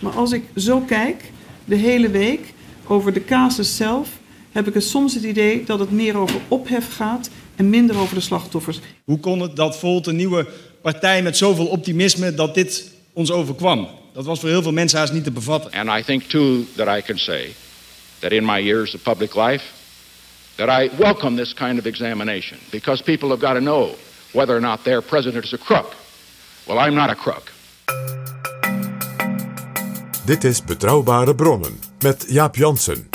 Maar als ik zo kijk, de hele week, over de casus zelf, heb ik het soms het idee dat het meer over ophef gaat en minder over de slachtoffers. Hoe kon het dat Volt een nieuwe partij met zoveel optimisme dat dit ons overkwam? Dat was voor heel veel mensen haast niet te bevatten. And I think too that I can say that in my years of public life that I welcome this kind of examination because people have got to know whether or not their president is a crook. Well, I'm not a crook. Dit is Betrouwbare Bronnen met Jaap Jansen.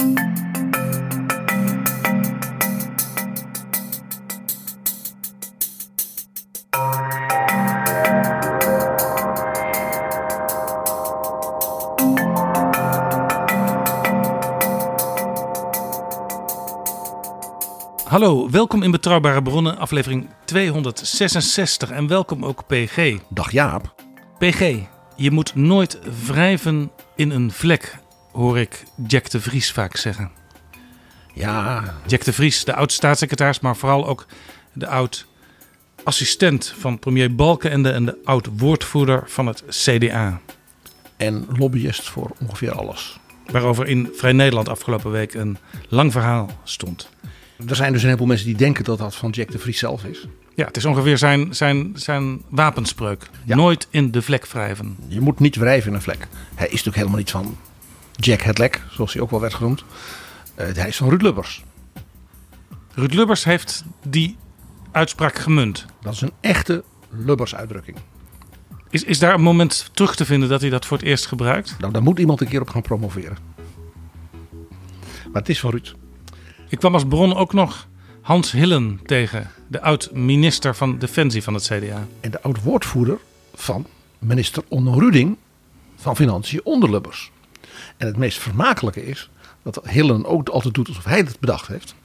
Hallo, welkom in Betrouwbare Bronnen, aflevering 266 en welkom ook PG. Dag Jaap. PG, je moet nooit wrijven in een vlek, hoor ik Jack de Vries vaak zeggen. Ja, Jack de Vries, de oud-staatssecretaris, maar vooral ook de oud-assistent van premier Balkenende en de oud-woordvoerder van het CDA. en lobbyist voor ongeveer alles. Waarover in Vrij Nederland afgelopen week een lang verhaal stond. Er zijn dus een heleboel mensen die denken dat dat van Jack de Vries zelf is. Ja, het is ongeveer zijn, zijn, zijn wapenspreuk. Ja. Nooit in de vlek wrijven. Je moet niet wrijven in een vlek. Hij is natuurlijk helemaal niet van Jack het Lek, zoals hij ook wel werd genoemd. Eh, hij is van Ruud Lubbers. Ruud Lubbers heeft die uitspraak gemunt. Dat is een echte Lubbers-uitdrukking. Is, is daar een moment terug te vinden dat hij dat voor het eerst gebruikt? Nou, daar moet iemand een keer op gaan promoveren. Maar het is van Ruud. Ik kwam als bron ook nog Hans Hillen tegen, de oud-minister van Defensie van het CDA. En de oud-woordvoerder van minister Onno Ruding van Financiën onder Lubbers. En het meest vermakelijke is dat Hillen ook altijd doet alsof hij het bedacht heeft.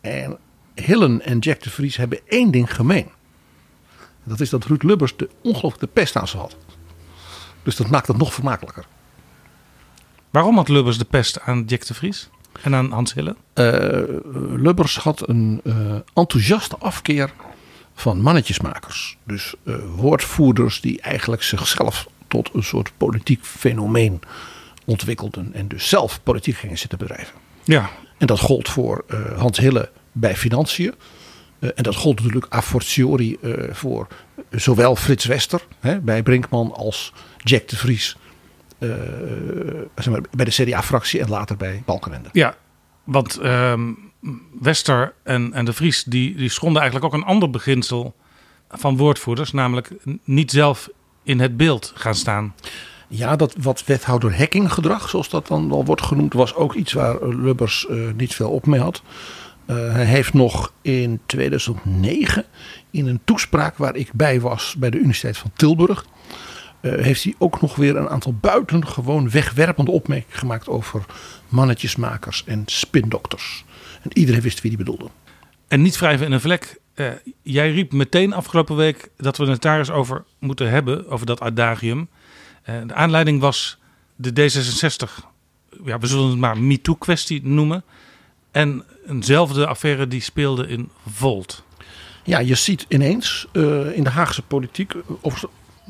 En Hillen en Jack de Vries hebben één ding gemeen. Dat is dat Ruud Lubbers de ongelooflijke pest aan ze had. Dus dat maakt het nog vermakelijker. Waarom had Lubbers de pest aan Jack de Vries en aan Hans Hillen? Eh, Lubbers had een eh, enthousiaste afkeer van mannetjesmakers. Dus eh, woordvoerders die eigenlijk zichzelf tot een soort politiek fenomeen ontwikkelden. En dus zelf politiek gingen zitten bedrijven. Ja, En dat gold voor Hans Hille bij Financiën. En dat gold natuurlijk a fortiori voor zowel Frits Wester hè, bij Brinkman als Jack de Vries. Eh, zeg maar, bij de CDA-fractie en later bij Balkenende. ja want ehm, Wester en, en de Vries die, die schonden eigenlijk ook een ander beginsel van woordvoerders. Namelijk niet zelf in het beeld gaan staan. Ja, dat wat wethouder hacking gedrag, zoals dat dan wel wordt genoemd, was ook iets waar eh, Lubbers eh, niet veel op mee had. Eh, hij heeft nog in 2009 in een toespraak waar ik bij was bij de Universiteit van Tilburg, eh, heeft hij ook nog weer een aantal buitengewoon wegwerpende opmerkingen gemaakt over mannetjesmakers en spindokters. En iedereen wist wie die bedoelde. En niet wrijven in een vlek. Eh, jij riep meteen afgelopen week dat we het daar eens over moeten hebben, over dat adagium. Eh, de aanleiding was de D66, ja, we zullen het maar MeToo-kwestie noemen. En eenzelfde affaire die speelde in Volt. Ja, je ziet ineens eh, in de Haagse politiek.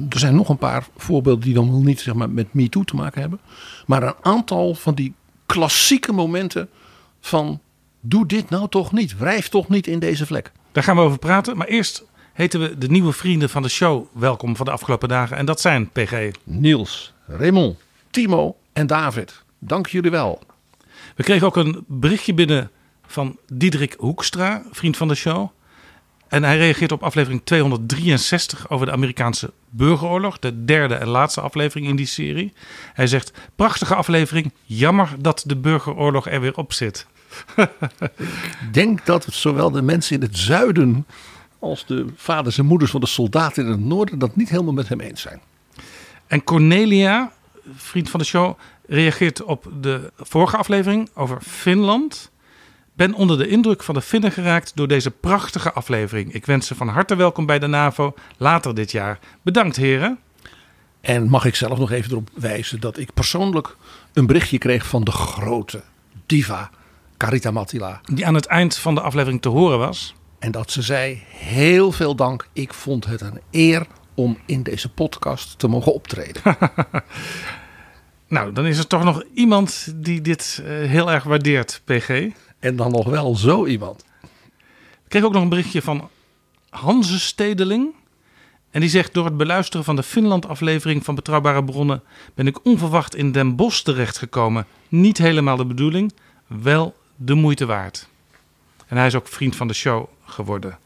Er zijn nog een paar voorbeelden die dan wel niet zeg maar, met MeToo te maken hebben. Maar een aantal van die klassieke momenten van. Doe dit nou toch niet. Wrijf toch niet in deze vlek. Daar gaan we over praten. Maar eerst heten we de nieuwe vrienden van de show welkom van de afgelopen dagen. En dat zijn PG. Niels, Raymond, Timo en David. Dank jullie wel. We kregen ook een berichtje binnen van Diederik Hoekstra, vriend van de show. En hij reageert op aflevering 263 over de Amerikaanse burgeroorlog. De derde en laatste aflevering in die serie. Hij zegt, prachtige aflevering. Jammer dat de burgeroorlog er weer op zit. Ik denk dat zowel de mensen in het zuiden. als de vaders en moeders van de soldaten in het noorden. dat niet helemaal met hem eens zijn. En Cornelia, vriend van de show, reageert op de vorige aflevering over Finland. Ben onder de indruk van de Finnen geraakt door deze prachtige aflevering. Ik wens ze van harte welkom bij de NAVO later dit jaar. Bedankt heren. En mag ik zelf nog even erop wijzen dat ik persoonlijk een berichtje kreeg van de grote diva Carita Mattila. Die aan het eind van de aflevering te horen was. En dat ze zei: heel veel dank. Ik vond het een eer om in deze podcast te mogen optreden. Nou, dan is er toch nog iemand die dit eh, heel erg waardeert, PG. En dan nog wel zo iemand. Ik kreeg ook nog een berichtje van Hanze Stedeling. En die zegt: Door het beluisteren van de Finland-aflevering van Betrouwbare Bronnen ben ik onverwacht in Den Bosch terechtgekomen. Niet helemaal de bedoeling, wel de moeite waard. En hij is ook vriend van de show geworden.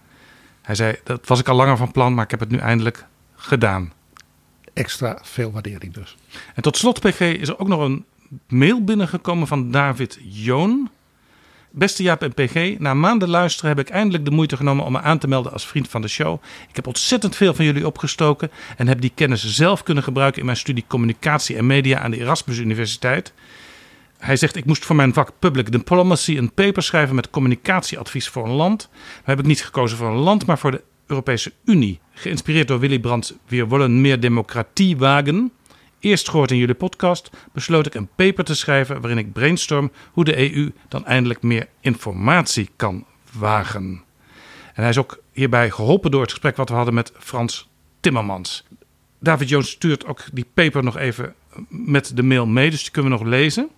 Hij zei: Dat was ik al langer van plan, maar ik heb het nu eindelijk gedaan. Extra veel waardering dus. En tot slot, PG, is er ook nog een mail binnengekomen van David Joon. Beste Jaap en PG, na maanden luisteren heb ik eindelijk de moeite genomen om me aan te melden als vriend van de show. Ik heb ontzettend veel van jullie opgestoken en heb die kennis zelf kunnen gebruiken in mijn studie communicatie en media aan de Erasmus Universiteit. Hij zegt: Ik moest voor mijn vak Public Diplomacy een paper schrijven met communicatieadvies voor een land. Maar heb ik niet gekozen voor een land, maar voor de Europese Unie. Geïnspireerd door Willy Brandt, We willen meer democratie wagen. Eerst gehoord in jullie podcast, besloot ik een paper te schrijven waarin ik brainstorm hoe de EU dan eindelijk meer informatie kan wagen. En hij is ook hierbij geholpen door het gesprek wat we hadden met Frans Timmermans. David Jones stuurt ook die paper nog even met de mail mee, dus die kunnen we nog lezen.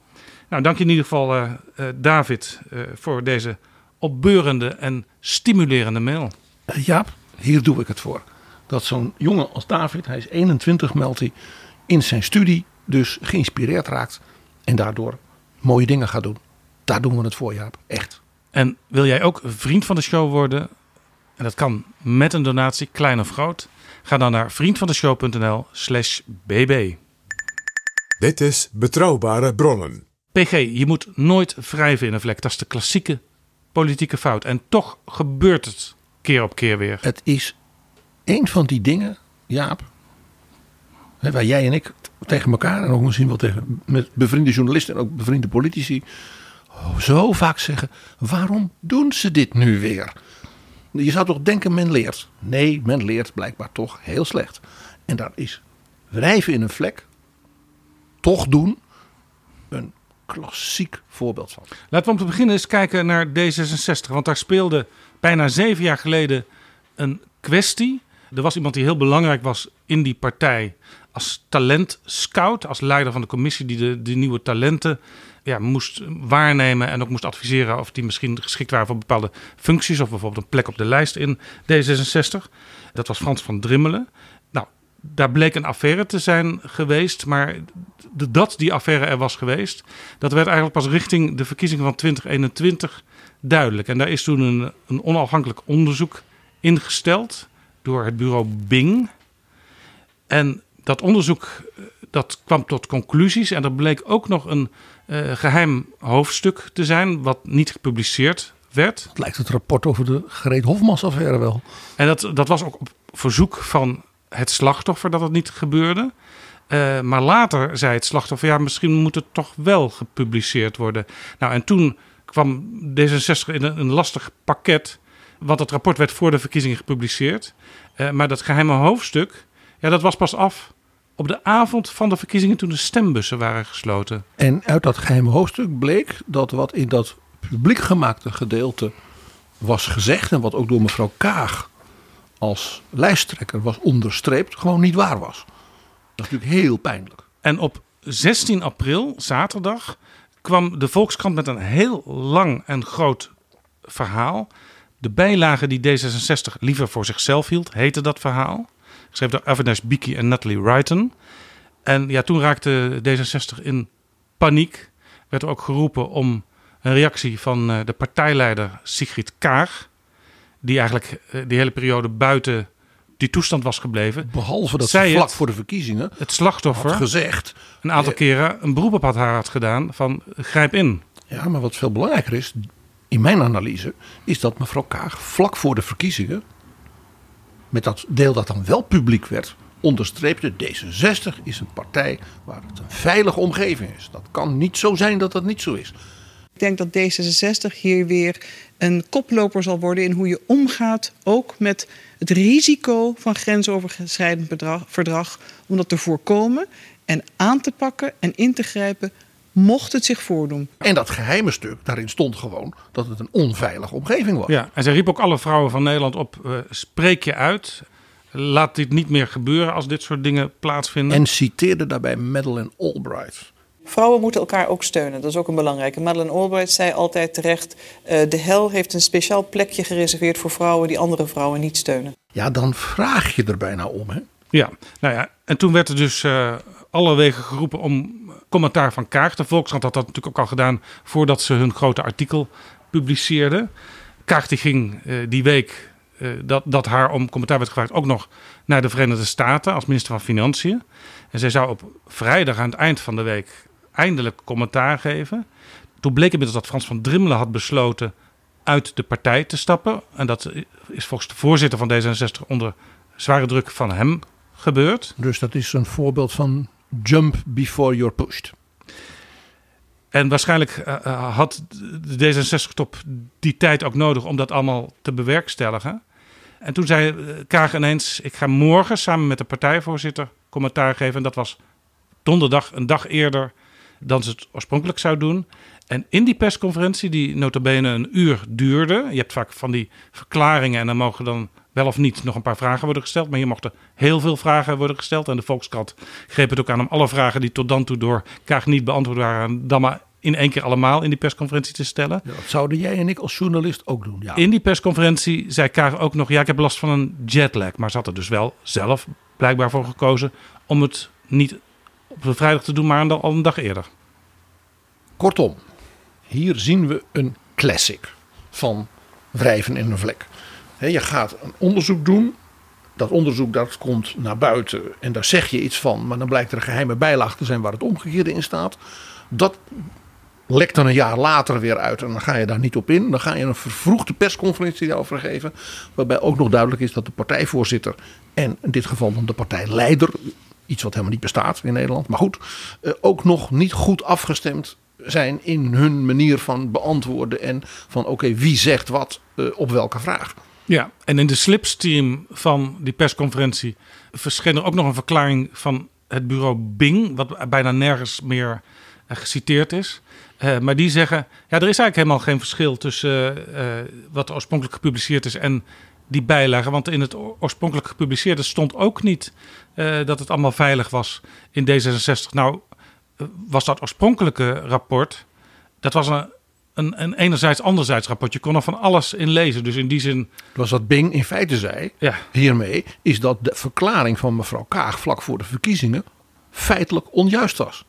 Nou, dank je in ieder geval, uh, uh, David, uh, voor deze opbeurende en stimulerende mail. Jaap, hier doe ik het voor. Dat zo'n jongen als David, hij is 21, meldt hij, in zijn studie dus geïnspireerd raakt en daardoor mooie dingen gaat doen. Daar doen we het voor, Jaap. Echt. En wil jij ook vriend van de show worden? En dat kan met een donatie, klein of groot. Ga dan naar vriendvandeshow.nl slash bb. Dit is Betrouwbare Bronnen. PG, je moet nooit wrijven in een vlek. Dat is de klassieke politieke fout. En toch gebeurt het keer op keer weer. Het is een van die dingen, Jaap, waar jij en ik tegen elkaar en ook misschien wel tegen met bevriende journalisten en ook bevriende politici zo vaak zeggen: waarom doen ze dit nu weer? Je zou toch denken men leert. Nee, men leert blijkbaar toch heel slecht. En daar is wrijven in een vlek, toch doen, een klassiek voorbeeld van. Laten we om te beginnen eens kijken naar D66. Want daar speelde bijna zeven jaar geleden een kwestie. Er was iemand die heel belangrijk was in die partij als talentscout, als leider van de commissie die de, de nieuwe talenten ja, moest waarnemen en ook moest adviseren of die misschien geschikt waren voor bepaalde functies of bijvoorbeeld een plek op de lijst in D66. Dat was Frans van Drimmelen. Nou, daar bleek een affaire te zijn geweest, maar dat die affaire er was geweest, dat werd eigenlijk pas richting de verkiezingen van 2021 duidelijk. En daar is toen een, een onafhankelijk onderzoek ingesteld door het bureau Bing. En dat onderzoek dat kwam tot conclusies en er bleek ook nog een uh, geheim hoofdstuk te zijn wat niet gepubliceerd werd. Het lijkt het rapport over de Gereed Hofmans affaire wel. En dat, dat was ook op verzoek van het slachtoffer dat het niet gebeurde. Uh, maar later zei het slachtoffer, ja, misschien moet het toch wel gepubliceerd worden. Nou, en toen kwam D66 in een, een lastig pakket, want het rapport werd voor de verkiezingen gepubliceerd. Uh, maar dat geheime hoofdstuk, ja, dat was pas af op de avond van de verkiezingen toen de stembussen waren gesloten. En uit dat geheime hoofdstuk bleek dat wat in dat publiek gemaakte gedeelte was gezegd en wat ook door mevrouw Kaag als lijsttrekker was onderstreept, gewoon niet waar was. Dat is natuurlijk heel pijnlijk. En op 16 april, zaterdag, kwam de Volkskrant met een heel lang en groot verhaal. De bijlage die D66 liever voor zichzelf hield, heette dat verhaal. Geschreven door Avinash Biki en Natalie Wrighton. En ja, toen raakte D66 in paniek. Werd er ook geroepen om een reactie van de partijleider Sigrid Kaag. Die eigenlijk die hele periode buiten die toestand was gebleven. Behalve dat zij vlak voor de verkiezingen het slachtoffer had gezegd, een aantal keren een beroep op had haar had gedaan van grijp in. Ja, maar wat veel belangrijker is, in mijn analyse, is dat mevrouw Kaag vlak voor de verkiezingen, met dat deel dat dan wel publiek werd, onderstreepte D66 is een partij waar het een veilige omgeving is. Dat kan niet zo zijn dat dat niet zo is. Ik denk dat D66 hier weer een koploper zal worden in hoe je omgaat, ook met het risico van grensoverschrijdend bedrag, verdrag, om dat te voorkomen en aan te pakken en in te grijpen mocht het zich voordoen. En dat geheime stuk, daarin stond gewoon dat het een onveilige omgeving was. Ja, en zij riep ook alle vrouwen van Nederland op, uh, spreek je uit. Laat dit niet meer gebeuren als dit soort dingen plaatsvinden. En citeerde daarbij Madeleine Albright. Vrouwen moeten elkaar ook steunen, dat is ook een belangrijke. Madeleine Albright zei altijd terecht... Uh, de hel heeft een speciaal plekje gereserveerd voor vrouwen... die andere vrouwen niet steunen. Ja, dan vraag je er bijna om, hè? Ja, nou ja, en toen werd er dus uh, alle wegen geroepen om commentaar van Kaag. De Volkskrant had dat natuurlijk ook al gedaan voordat ze hun grote artikel publiceerden. Kaag die ging uh, die week uh, dat, dat haar om commentaar werd gevraagd ook nog naar de Verenigde Staten als minister van Financiën. En zij zou op vrijdag aan het eind van de week eindelijk commentaar geven. Toen bleek inmiddels dat Frans van Drimmelen had besloten uit de partij te stappen. En dat is volgens de voorzitter van D66 onder zware druk van hem gebeurd. Dus dat is een voorbeeld van jump before you're pushed. En waarschijnlijk uh, had de D66-top die tijd ook nodig om dat allemaal te bewerkstelligen. En toen zei Kaag ineens: Ik ga morgen samen met de partijvoorzitter commentaar geven. En dat was donderdag, een dag eerder dan ze het oorspronkelijk zou doen. En in die persconferentie, die notabene een uur duurde... je hebt vaak van die verklaringen en dan mogen dan wel of niet nog een paar vragen worden gesteld. Maar hier mochten heel veel vragen worden gesteld. En de Volkskrant greep het ook aan om alle vragen die tot dan toe door Kaag niet beantwoord waren... dan maar in één keer allemaal in die persconferentie te stellen. Dat zouden jij en ik als journalist ook doen. Ja. In die persconferentie zei Kaag ook nog... ja, ik heb last van een jetlag. Maar ze had er dus wel zelf blijkbaar voor gekozen... om het niet op de vrijdag te doen, maar al een dag eerder. Kortom, hier zien we een classic van wrijven in een vlek. Je gaat een onderzoek doen. Dat onderzoek dat komt naar buiten en daar zeg je iets van. Maar dan blijkt er een geheime bijlage te zijn waar het omgekeerde in staat. Dat lekt dan een jaar later weer uit en dan ga je daar niet op in. Dan ga je een vervroegde persconferentie daarover geven. Waarbij ook nog duidelijk is dat de partijvoorzitter en in dit geval dan de partijleider iets wat helemaal niet bestaat in Nederland. Maar goed, eh, ook nog niet goed afgestemd zijn in hun manier van beantwoorden. En van oké, wie zegt wat uh, op welke vraag. Ja, en in de slipstream van die persconferentie verscheen er ook nog een verklaring van het bureau Bing, wat bijna nergens meer uh, geciteerd is. Uh, maar die zeggen, ja, er is eigenlijk helemaal geen verschil tussen wat oorspronkelijk gepubliceerd is en die bijlagen. Want in het oorspronkelijk gepubliceerde stond ook niet dat het allemaal veilig was in D66. Nou, was dat oorspronkelijke rapport, dat was een, een, een enerzijds anderzijds rapport. Je kon er van alles in lezen. Dus in die zin. Was wat Bing in feite zei ja. hiermee, is dat de verklaring van mevrouw Kaag vlak voor de verkiezingen feitelijk onjuist was.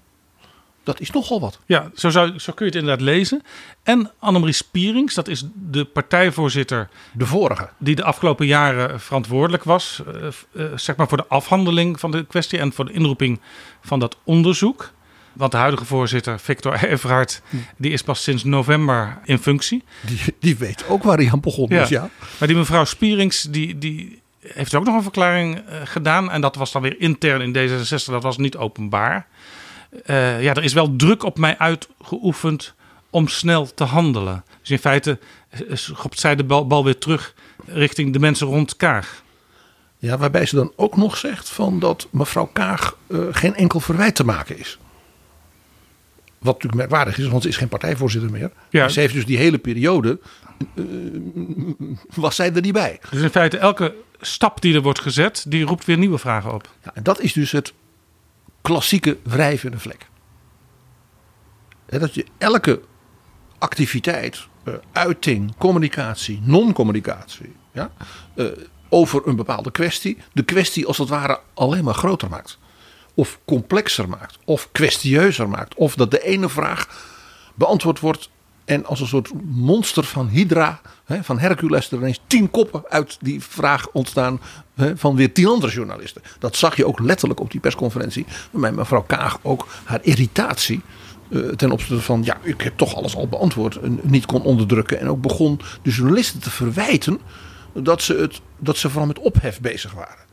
Dat is nogal wat. Ja, zo, zou, zo kun je het inderdaad lezen. En Annemarie Spierings, dat is de partijvoorzitter. De vorige. Die de afgelopen jaren verantwoordelijk was. Uh, uh, zeg maar voor de afhandeling van de kwestie en voor de inroeping van dat onderzoek. Want de huidige voorzitter, Victor Everhard, die is pas sinds november in functie. Die, die weet ook waar hij aan begonnen is, ja. Maar die mevrouw Spierings, die, die heeft ook nog een verklaring uh, gedaan. En dat was dan weer intern in D66, dat was niet openbaar. Uh, ja, er is wel druk op mij uitgeoefend om snel te handelen. Dus in feite schopt zij de bal, bal weer terug richting de mensen rond Kaag. Ja, waarbij ze dan ook nog zegt van dat mevrouw Kaag uh, geen enkel verwijt te maken is. Wat natuurlijk merkwaardig is, want ze is geen partijvoorzitter meer. Ja. Ze heeft dus die hele periode. Uh, was zij er niet bij. Dus in feite, elke stap die er wordt gezet, die roept weer nieuwe vragen op. Ja, en dat is dus het klassieke wrijvende vlek. dat je elke activiteit, uh, uiting, communicatie, non-communicatie, ja, uh, over een bepaalde kwestie, de kwestie als het ware alleen maar groter maakt of complexer maakt, of kwestieuzer maakt, of dat de ene vraag beantwoord wordt en als een soort monster van Hydra, van Hercules, er ineens tien koppen uit die vraag ontstaan van weer tien andere journalisten. Dat zag je ook letterlijk op die persconferentie, waarbij mevrouw Kaag ook haar irritatie uh, ten opzichte van, ja, ik heb toch alles al beantwoord, en niet kon onderdrukken. En ook begon de journalisten te verwijten dat ze, het, dat ze vooral met ophef bezig waren.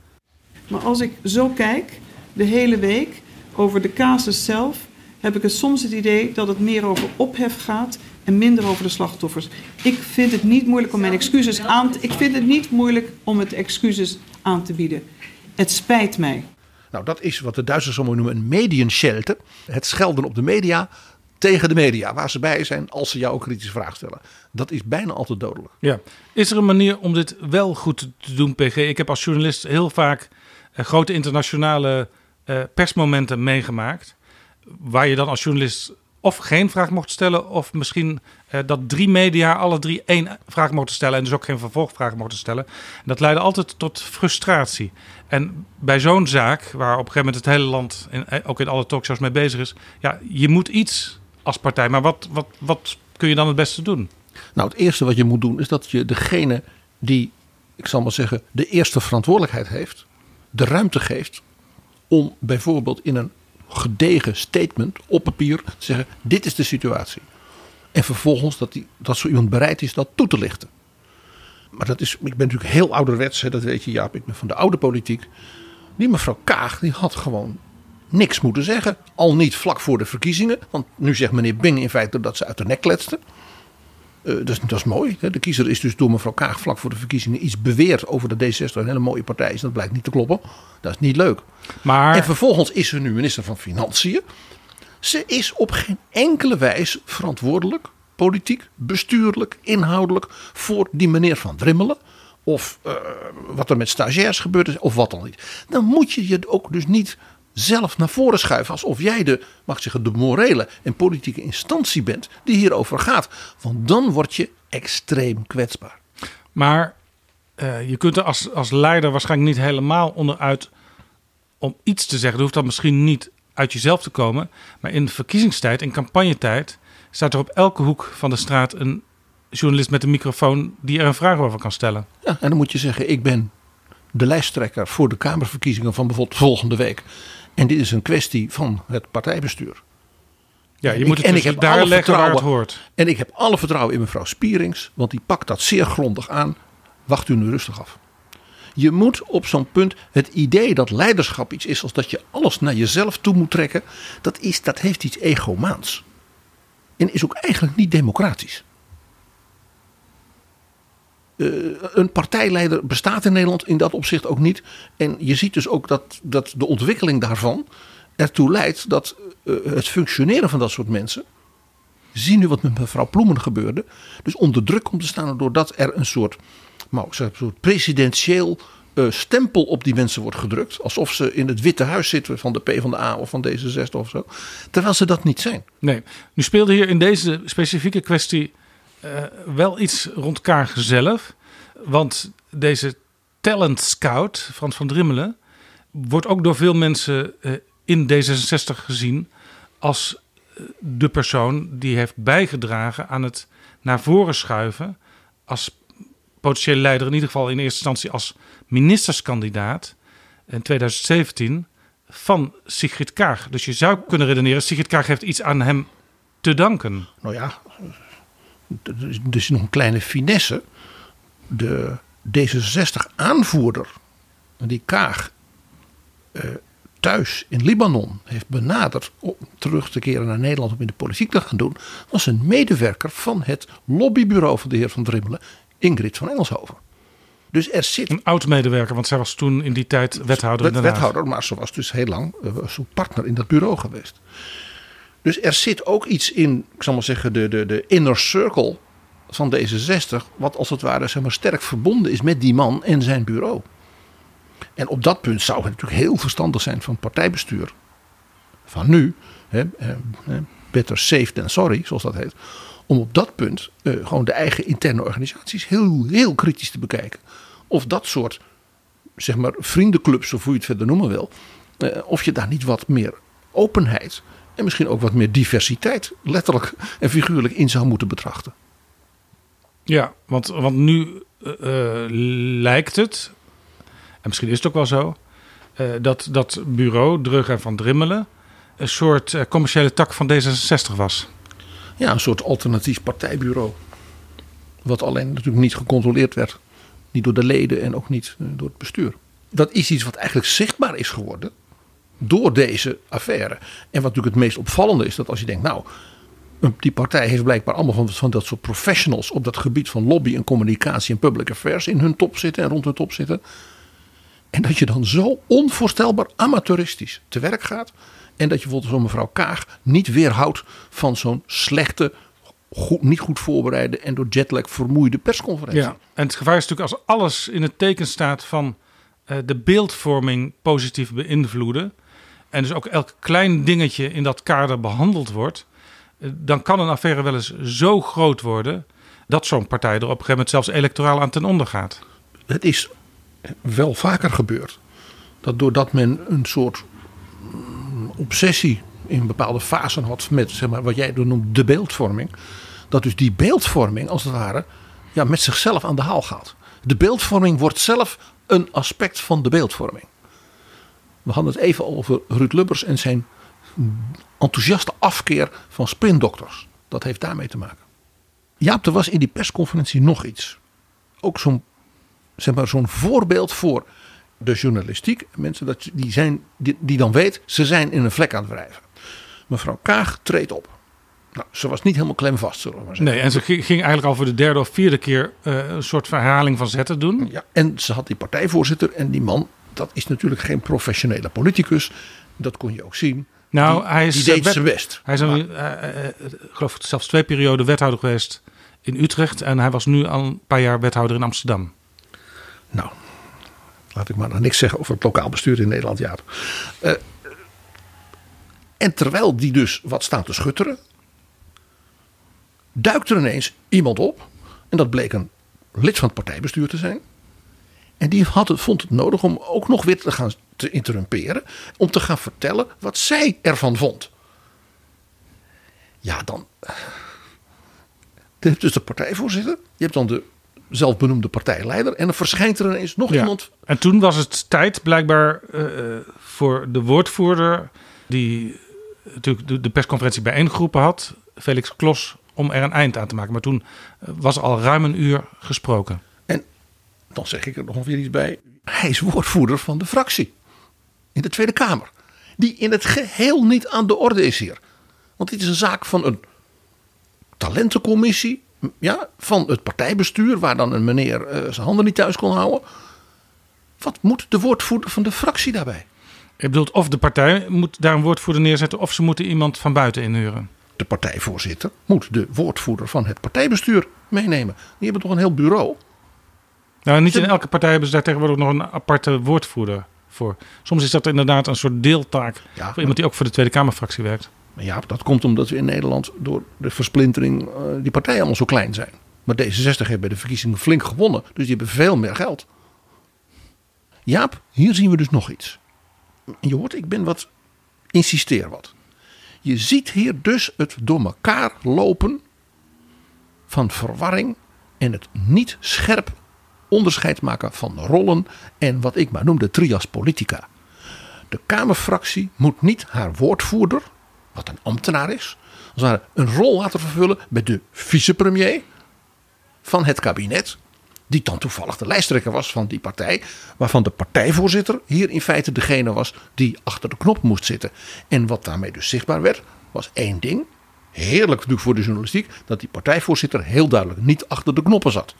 Maar als ik zo kijk, de hele week over de casus zelf heb ik het soms het idee dat het meer over ophef gaat en minder over de slachtoffers. Ik vind het niet moeilijk om mijn excuses aan te, ik vind het niet moeilijk om het excuses aan te bieden. Het spijt mij. Nou, dat is wat de Duitsers zo mooi noemen een medienschelte. Het schelden op de media tegen de media, waar ze bij zijn als ze jou ook kritische vragen stellen. Dat is bijna altijd dodelijk. Ja. Is er een manier om dit wel goed te doen, PG? Ik heb als journalist heel vaak eh, grote internationale uh, persmomenten meegemaakt. waar je dan als journalist of geen vraag mocht stellen, of misschien eh, dat drie media alle drie één vraag mochten stellen en dus ook geen vervolgvragen mochten stellen. En dat leidde altijd tot frustratie. En bij zo'n zaak, waar op een gegeven moment het hele land, eh, ook in alle talkshows mee bezig is, ja, je moet iets als partij. Maar wat, wat, wat kun je dan het beste doen? Nou, het eerste wat je moet doen is dat je degene die, ik zal maar zeggen, de eerste verantwoordelijkheid heeft, de ruimte geeft om bijvoorbeeld in een gedegen statement op papier te zeggen: dit is de situatie. En vervolgens dat, die, dat zo iemand bereid is dat toe te lichten. Maar dat is, ik ben natuurlijk heel ouderwets, hè, dat weet je Jaap, ik ben van de oude politiek. Die mevrouw Kaag, die had gewoon niks moeten zeggen. Al niet vlak voor de verkiezingen. Want nu zegt meneer Bing in feite dat ze uit de nek kletste. Uh, dat, is, dat is mooi. Hè. De kiezer is dus door mevrouw Kaag vlak voor de verkiezingen iets beweerd over de D60 een hele mooie partij is. Dat blijkt niet te kloppen. Dat is niet leuk. Maar... En vervolgens is ze nu minister van Financiën. Ze is op geen enkele wijze verantwoordelijk, politiek, bestuurlijk, inhoudelijk, voor die meneer van Drimmelen. Of uh, wat er met stagiairs gebeurd is, of wat dan niet. Dan moet je je ook dus niet zelf naar voren schuiven. Alsof jij de, mag ik zeggen, de morele en politieke instantie bent die hierover gaat. Want dan word je extreem kwetsbaar. Maar uh, je kunt er als, als leider waarschijnlijk niet helemaal onderuit om iets te zeggen. Dat hoeft dan misschien niet uit jezelf te komen. Maar in verkiezingstijd, in campagnetijd, staat er op elke hoek van de straat een journalist met een microfoon die er een vraag over kan stellen. Ja, en dan moet je zeggen: ik ben de lijsttrekker voor de Kamerverkiezingen van bijvoorbeeld volgende week. En dit is een kwestie van het partijbestuur. Ja, je moet het en dus ik heb daar leggen waar het hoort. En ik heb alle vertrouwen in mevrouw Spierings, want die pakt dat zeer grondig aan. Wacht u nu rustig af. Je moet op zo'n punt het idee dat leiderschap iets is als dat je alles naar jezelf toe moet trekken, dat, is, dat heeft iets egomaans. En is ook eigenlijk niet democratisch. Uh, een partijleider bestaat in Nederland in dat opzicht ook niet. En je ziet dus ook dat, dat de ontwikkeling daarvan ertoe leidt dat uh, het functioneren van dat soort mensen. Zie nu wat met mevrouw Ploemen gebeurde. Dus onder druk komt te staan doordat er een soort, nou, een soort presidentieel uh, stempel op die mensen wordt gedrukt. Alsof ze in het Witte Huis zitten van de PvdA of van D66 of zo. Terwijl ze dat niet zijn. Nee, nu speelde hier in deze specifieke kwestie wel iets rond Kaag zelf. Want deze talent scout, Frans van Drimmelen, wordt ook door veel mensen uh, in D66 gezien als de persoon die heeft bijgedragen aan het naar voren schuiven als potentiële leider, in ieder geval in eerste instantie als ministerskandidaat in 2017 van Sigrid Kaag. Dus je zou kunnen redeneren, Sigrid Kaag heeft iets aan hem te danken. Nou ja, is nog een kleine finesse. De D66-aanvoerder, die Kaag uh, thuis in Libanon heeft benaderd om terug te keren naar Nederland om in de politiek te gaan doen, was een medewerker van het lobbybureau van de heer Van Drimmelen, Ingrid van Engelshoven. Dus er zit. Een oud medewerker, want zij was toen in die tijd wethouder. In wethouder, maar ze was dus heel lang uh, partner in dat bureau geweest. Dus er zit ook iets in, ik zal maar zeggen, de, de, de inner circle van D66, wat als het ware zeg maar, sterk verbonden is met die man en zijn bureau. En op dat punt zou het natuurlijk heel verstandig zijn van partijbestuur. Van nu, hè, better safe than sorry, zoals dat heet. Om op dat punt uh, gewoon de eigen interne organisaties heel, heel kritisch te bekijken. Of dat soort, zeg maar, vriendenclubs, of hoe je het verder noemen wil. Uh, of je daar niet wat meer openheid en misschien ook wat meer diversiteit, letterlijk en figuurlijk, in zou moeten betrachten. Ja, want, want nu uh, lijkt het, en misschien is het ook wel zo, uh, dat dat bureau, Drug en Van Drimmelen, een soort uh, commerciële tak van D66 was. Ja, een soort alternatief partijbureau. Wat alleen natuurlijk niet gecontroleerd werd. Niet door de leden en ook niet door het bestuur. Dat is iets wat eigenlijk zichtbaar is geworden door deze affaire. En wat natuurlijk het meest opvallende is, dat als je denkt, nou, die partij heeft blijkbaar allemaal van, van dat soort professionals op dat gebied van lobby en communicatie en public affairs in hun top zitten en rond hun top zitten. En dat je dan zo onvoorstelbaar amateuristisch te werk gaat. En dat je bijvoorbeeld zo'n mevrouw Kaag niet weerhoudt van zo'n slechte, goed, niet goed voorbereide en door jetlag vermoeide persconferentie. Ja, en het gevaar is natuurlijk als alles in het teken staat van uh, de beeldvorming positief beïnvloeden en dus ook elk klein dingetje in dat kader behandeld wordt, eh, dan kan een affaire wel eens zo groot worden dat zo'n partij er op een gegeven moment zelfs electoraal aan ten onder gaat. Het is wel vaker gebeurd dat doordat men een soort mm, obsessie in bepaalde fasen had met zeg maar, wat jij noemt de beeldvorming, dat dus die beeldvorming als het ware ja, met zichzelf aan de haal gaat. De beeldvorming wordt zelf een aspect van de beeldvorming. We hadden het even over Ruud Lubbers en zijn enthousiaste afkeer van spindokters. Dat heeft daarmee te maken. Jaap, er was in die persconferentie nog iets. Ook zo'n zeg maar, zo'n voorbeeld voor de journalistiek. Mensen dat, die, zijn, die, die dan weet, ze zijn in een vlek aan het wrijven. Mevrouw Kaag treedt op. Nou, ze was niet helemaal klemvast, zullen we maar zeggen. Nee, en ze ging eigenlijk al voor de derde of vierde keer uh, een soort herhaling van zetten doen. Ja, en ze had die partijvoorzitter en die man, dat is natuurlijk geen professionele politicus. Dat kon je ook zien. Nou, die, hij is die deed wet- zijn best. Hij is eh, eh, ik geloof zelfs twee perioden wethouder geweest in Utrecht. En hij was nu al een paar jaar wethouder in Amsterdam. Nou, laat ik maar nog niks zeggen over het lokaal bestuur in Nederland, Jaap. Eh, en terwijl die dus wat staat te schutteren, duikt er ineens iemand op. En dat bleek een lid van het partijbestuur te zijn. En die had het, vond het nodig om ook nog weer te gaan te interrumperen. Om te gaan vertellen wat zij ervan vond. Ja, dan. Je hebt dus de partijvoorzitter. Je hebt dan de zelfbenoemde partijleider. En dan verschijnt er ineens nog Ja. iemand. En toen was het tijd blijkbaar eh, voor de woordvoerder... die natuurlijk de, persconferentie bijeengeroepen had... Felix Klos, om er een eind aan te maken. Maar toen eh, was al ruim een uur gesproken. Dan zeg ik er nog weer iets bij. Hij is woordvoerder van de fractie. In de Tweede Kamer. Die in het geheel niet aan de orde is hier. Want dit is een zaak van een talentencommissie. Ja, van het partijbestuur. Waar dan een meneer eh, zijn handen niet thuis kon houden. Wat moet de woordvoerder van de fractie daarbij? Je bedoelt of de partij moet daar een woordvoerder neerzetten... of ze moeten iemand van buiten inhuren. De partijvoorzitter moet de woordvoerder van het partijbestuur meenemen. Die hebben toch een heel bureau. Nou, niet in elke partij hebben ze daar tegenwoordig nog een aparte woordvoerder voor. Soms is dat inderdaad een soort deeltaak Ja, voor iemand die ook voor de Tweede Kamerfractie werkt. Maar ja, dat komt omdat we in Nederland door de versplintering eh, die partijen allemaal zo klein zijn. Maar D66 heeft bij de verkiezingen flink gewonnen, dus die hebben veel meer geld. Jaap, hier zien we dus nog iets. Je hoort, ik ben wat, insisteer wat. Je ziet hier dus het door elkaar lopen van verwarring en het niet scherp onderscheid maken van rollen en wat ik maar noem de trias politica. De Kamerfractie moet niet haar woordvoerder, wat een ambtenaar is, een rol laten vervullen bij de vicepremier van het kabinet. Die dan toevallig de lijsttrekker was van die partij. Waarvan de partijvoorzitter hier in feite degene was die achter de knop moest zitten. En wat daarmee dus zichtbaar werd, was één ding. Heerlijk natuurlijk voor de journalistiek. Dat die partijvoorzitter heel duidelijk niet achter de knoppen zat.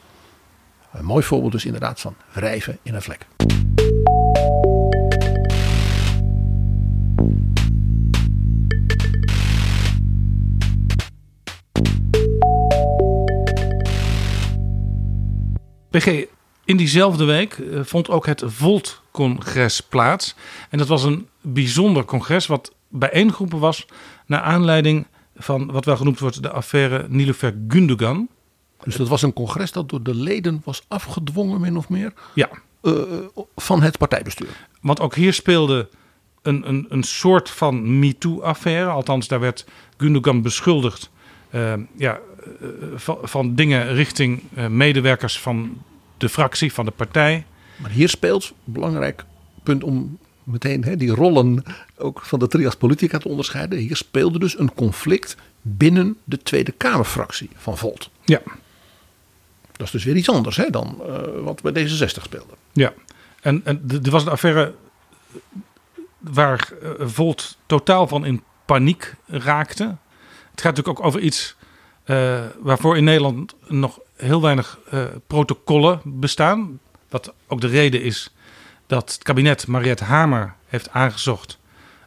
Een mooi voorbeeld dus inderdaad van wrijven in een vlek. PG, in diezelfde week eh, vond ook het Volt-congres plaats. En dat was een bijzonder congres wat bijeengeroepen was... naar aanleiding van wat wel genoemd wordt de affaire Nilofer Gundogan. Dus dat was een congres dat door de leden was afgedwongen, min of meer, Ja, eh, van het partijbestuur. Want ook hier speelde een, een, een soort van MeToo-affaire. Althans, daar werd Gundogan beschuldigd eh, ja, eh, van, van dingen richting medewerkers van de fractie, van de partij. Maar hier speelt, belangrijk punt om meteen hè, die rollen ook van de trias politica te onderscheiden. Hier speelde dus een conflict binnen de Tweede Kamerfractie van Volt. Ja, Dat is dus weer iets anders hè, dan eh, wat bij D66 speelde. ja. En, en er was een affaire waar eh, Volt totaal van in paniek raakte. Het gaat natuurlijk ook over iets eh, waarvoor in Nederland nog heel weinig eh, protocollen bestaan. Wat ook de reden is dat het kabinet Mariette Hamer heeft aangezocht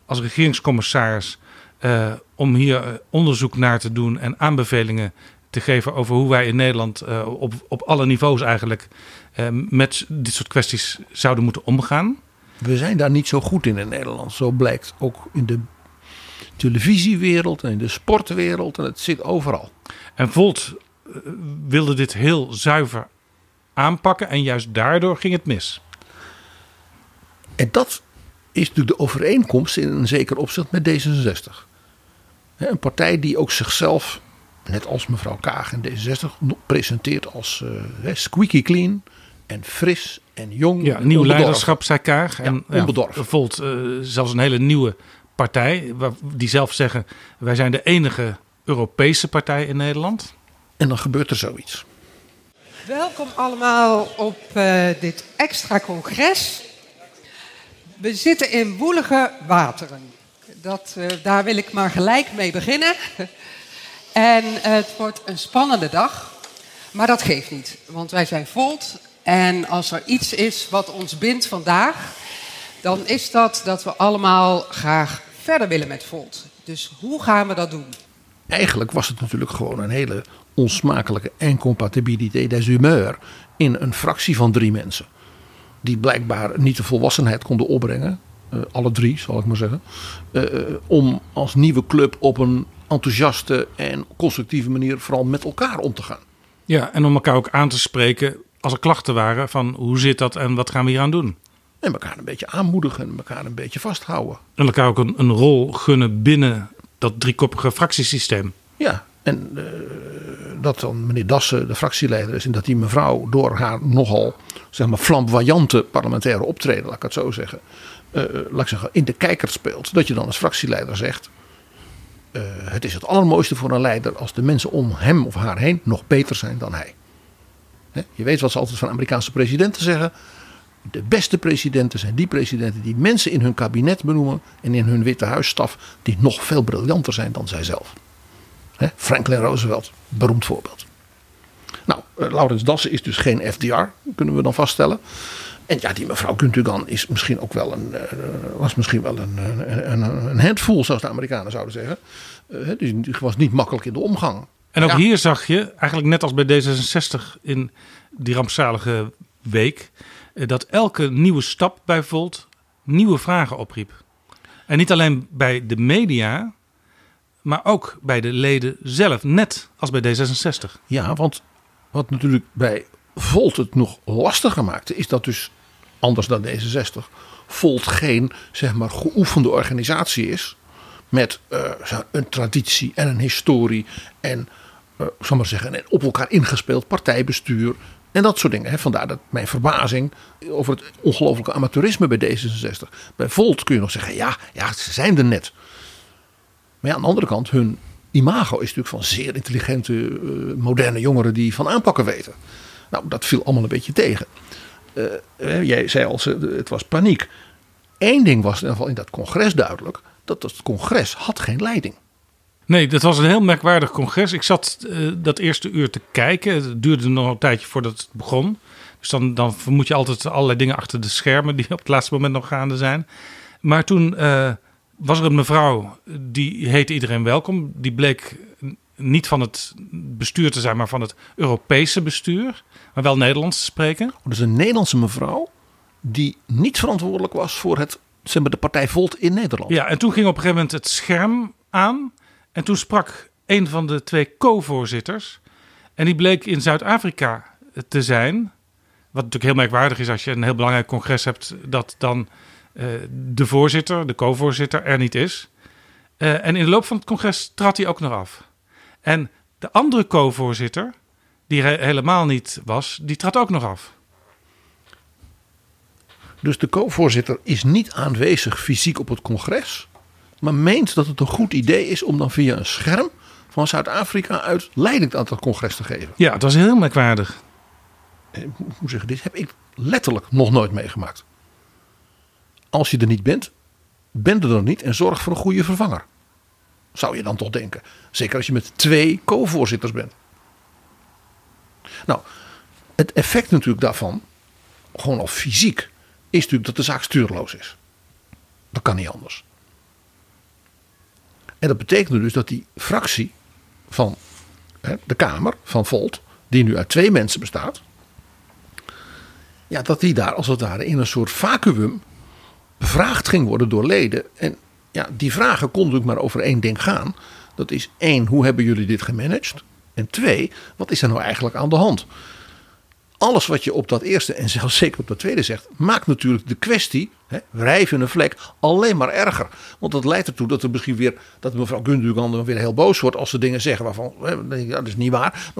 als regeringscommissaris eh, om hier eh, onderzoek naar te doen en aanbevelingen te geven over hoe wij in Nederland eh, op, op alle niveaus eigenlijk eh, met dit soort kwesties zouden moeten omgaan. We zijn daar niet zo goed in in Nederland. Zo blijkt ook in de televisiewereld en in de sportwereld. En het zit overal. En Volt eh, wilde dit heel zuiver aanpakken en juist daardoor ging het mis. En dat is natuurlijk de overeenkomst in een zeker opzicht met D66. Hè, Een partij die ook zichzelf, net als mevrouw Kaag in D66, nog presenteert als eh, squeaky clean en fris en jong. Ja, en nieuw onbedorven. leiderschap, zei Kaag. En Ja, onbedorven. Volt eh, zelfs een hele nieuwe partij, waar- die zelf zeggen... wij zijn de enige Europese partij in Nederland. En dan gebeurt er zoiets. Welkom allemaal op eh, dit extra congres. We zitten in woelige wateren. Dat, eh, daar wil ik maar gelijk mee beginnen. En het wordt een spannende dag. Maar dat geeft niet, want wij zijn Volt. En als er iets is wat ons bindt vandaag, dan is dat dat we allemaal graag verder willen met Volt. Dus hoe gaan we dat doen? Eigenlijk was het natuurlijk gewoon een hele onsmakelijke incompatibiliteit des humeurs in een fractie van drie mensen. Die blijkbaar niet de volwassenheid konden opbrengen, eh, alle drie zal ik maar zeggen, eh, eh, om als nieuwe club op een enthousiaste en constructieve manier vooral met elkaar om te gaan. Ja, en om elkaar ook aan te spreken als er klachten waren van hoe zit dat en wat gaan we hier aan doen. En elkaar een beetje aanmoedigen en elkaar een beetje vasthouden. En elkaar ook een, een rol gunnen binnen dat driekoppige fractiesysteem. Ja, en eh, dat dan meneer Dassen de fractieleider is en dat die mevrouw door haar nogal zeg maar flamboyante parlementaire optreden, laat ik het zo zeggen, eh, laat ik zeggen, in de kijker speelt. Dat je dan als fractieleider zegt, eh, het is het allermooiste voor een leider als de mensen om hem of haar heen nog beter zijn dan hij. Je weet wat ze altijd van Amerikaanse presidenten zeggen. De beste presidenten zijn die presidenten die mensen in hun kabinet benoemen en in hun Witte Huisstaf die nog veel briljanter zijn dan zijzelf. Hè, Franklin Roosevelt, beroemd voorbeeld. Nou, eh, Laurens Dassen is dus geen FDR, kunnen we dan vaststellen. En ja, die mevrouw Gundogan is misschien ook wel een, eh, was misschien wel een, een, een, een handful, zoals de Amerikanen zouden zeggen. Eh, die die was niet makkelijk in de omgang. En ook Ja. hier zag je, eigenlijk net als bij D66 in die rampzalige week, eh, dat elke nieuwe stap bij Volt nieuwe vragen opriep. En niet alleen bij de media, maar ook bij de leden zelf, net als bij D66. Ja, want wat natuurlijk bij Volt het nog lastiger maakte, is dat dus anders dan D66 Volt geen zeg maar geoefende organisatie is met eh, een traditie en een historie en eh, zal maar zeggen een op elkaar ingespeeld partijbestuur en dat soort dingen. Hè. Vandaar dat mijn verbazing over het ongelooflijke amateurisme bij D66. Bij Volt kun je nog zeggen, ja, ja, ze zijn er net. Maar ja, aan de andere kant, hun imago is natuurlijk van zeer intelligente, eh, moderne jongeren die van aanpakken weten. Nou, dat viel allemaal een beetje tegen. Eh, eh, jij zei al, het was paniek. Eén ding was in ieder geval in dat congres duidelijk: dat het congres had geen leiding. Nee, dat was een heel merkwaardig congres. Ik zat eh, dat eerste uur te kijken. Het duurde nog een tijdje voordat het begon. Dus dan, dan vermoed je altijd allerlei dingen achter de schermen die op het laatste moment nog gaande zijn. Maar toen was er een mevrouw, die heette iedereen welkom. Die bleek niet van het bestuur te zijn, maar van het Europese bestuur. Maar wel Nederlands te spreken. Dus een Nederlandse mevrouw die niet verantwoordelijk was voor het, zeg maar, de partij Volt in Nederland. Ja, en toen ging op een gegeven moment het scherm aan. En toen sprak een van de twee co-voorzitters. En die bleek in Zuid-Afrika te zijn. Wat natuurlijk heel merkwaardig is als je een heel belangrijk congres hebt. dat dan eh, de voorzitter, de co-voorzitter, er niet is. Eh, en in de loop van het congres trad hij ook nog af. En de andere co-voorzitter, die er helemaal niet was, die trad ook nog af. Dus de co-voorzitter is niet aanwezig fysiek op het congres. Maar meent dat het een goed idee is om dan via een scherm van Zuid-Afrika uit leiding aan het congres te geven. Ja, het was heel merkwaardig. Eh, Hoe zeg je dit? Heb ik letterlijk nog nooit meegemaakt. Als je er niet bent, ben er dan niet en zorg voor een goede vervanger. Zou je dan toch denken. Zeker als je met twee co-voorzitters bent. Nou, het effect natuurlijk daarvan, gewoon al fysiek, is natuurlijk dat de zaak stuurloos is. Dat kan niet anders. En dat betekent dus dat die fractie van hè, de Kamer, van Volt, die nu uit twee mensen bestaat, ja, dat die daar als het ware in een soort vacuüm bevraagd ging worden door leden. En ja, die vragen konden natuurlijk maar over één ding gaan. Dat is één, hoe hebben jullie dit gemanaged? En twee, wat is er nou eigenlijk aan de hand? Alles wat je op dat eerste en zelfs zeker op dat tweede zegt, maakt natuurlijk de kwestie, hè, wrijven een vlek, alleen maar erger. Want dat leidt ertoe dat er misschien weer, dat mevrouw Gundogan weer heel boos wordt als ze dingen zeggen waarvan, hè, dat is niet waar.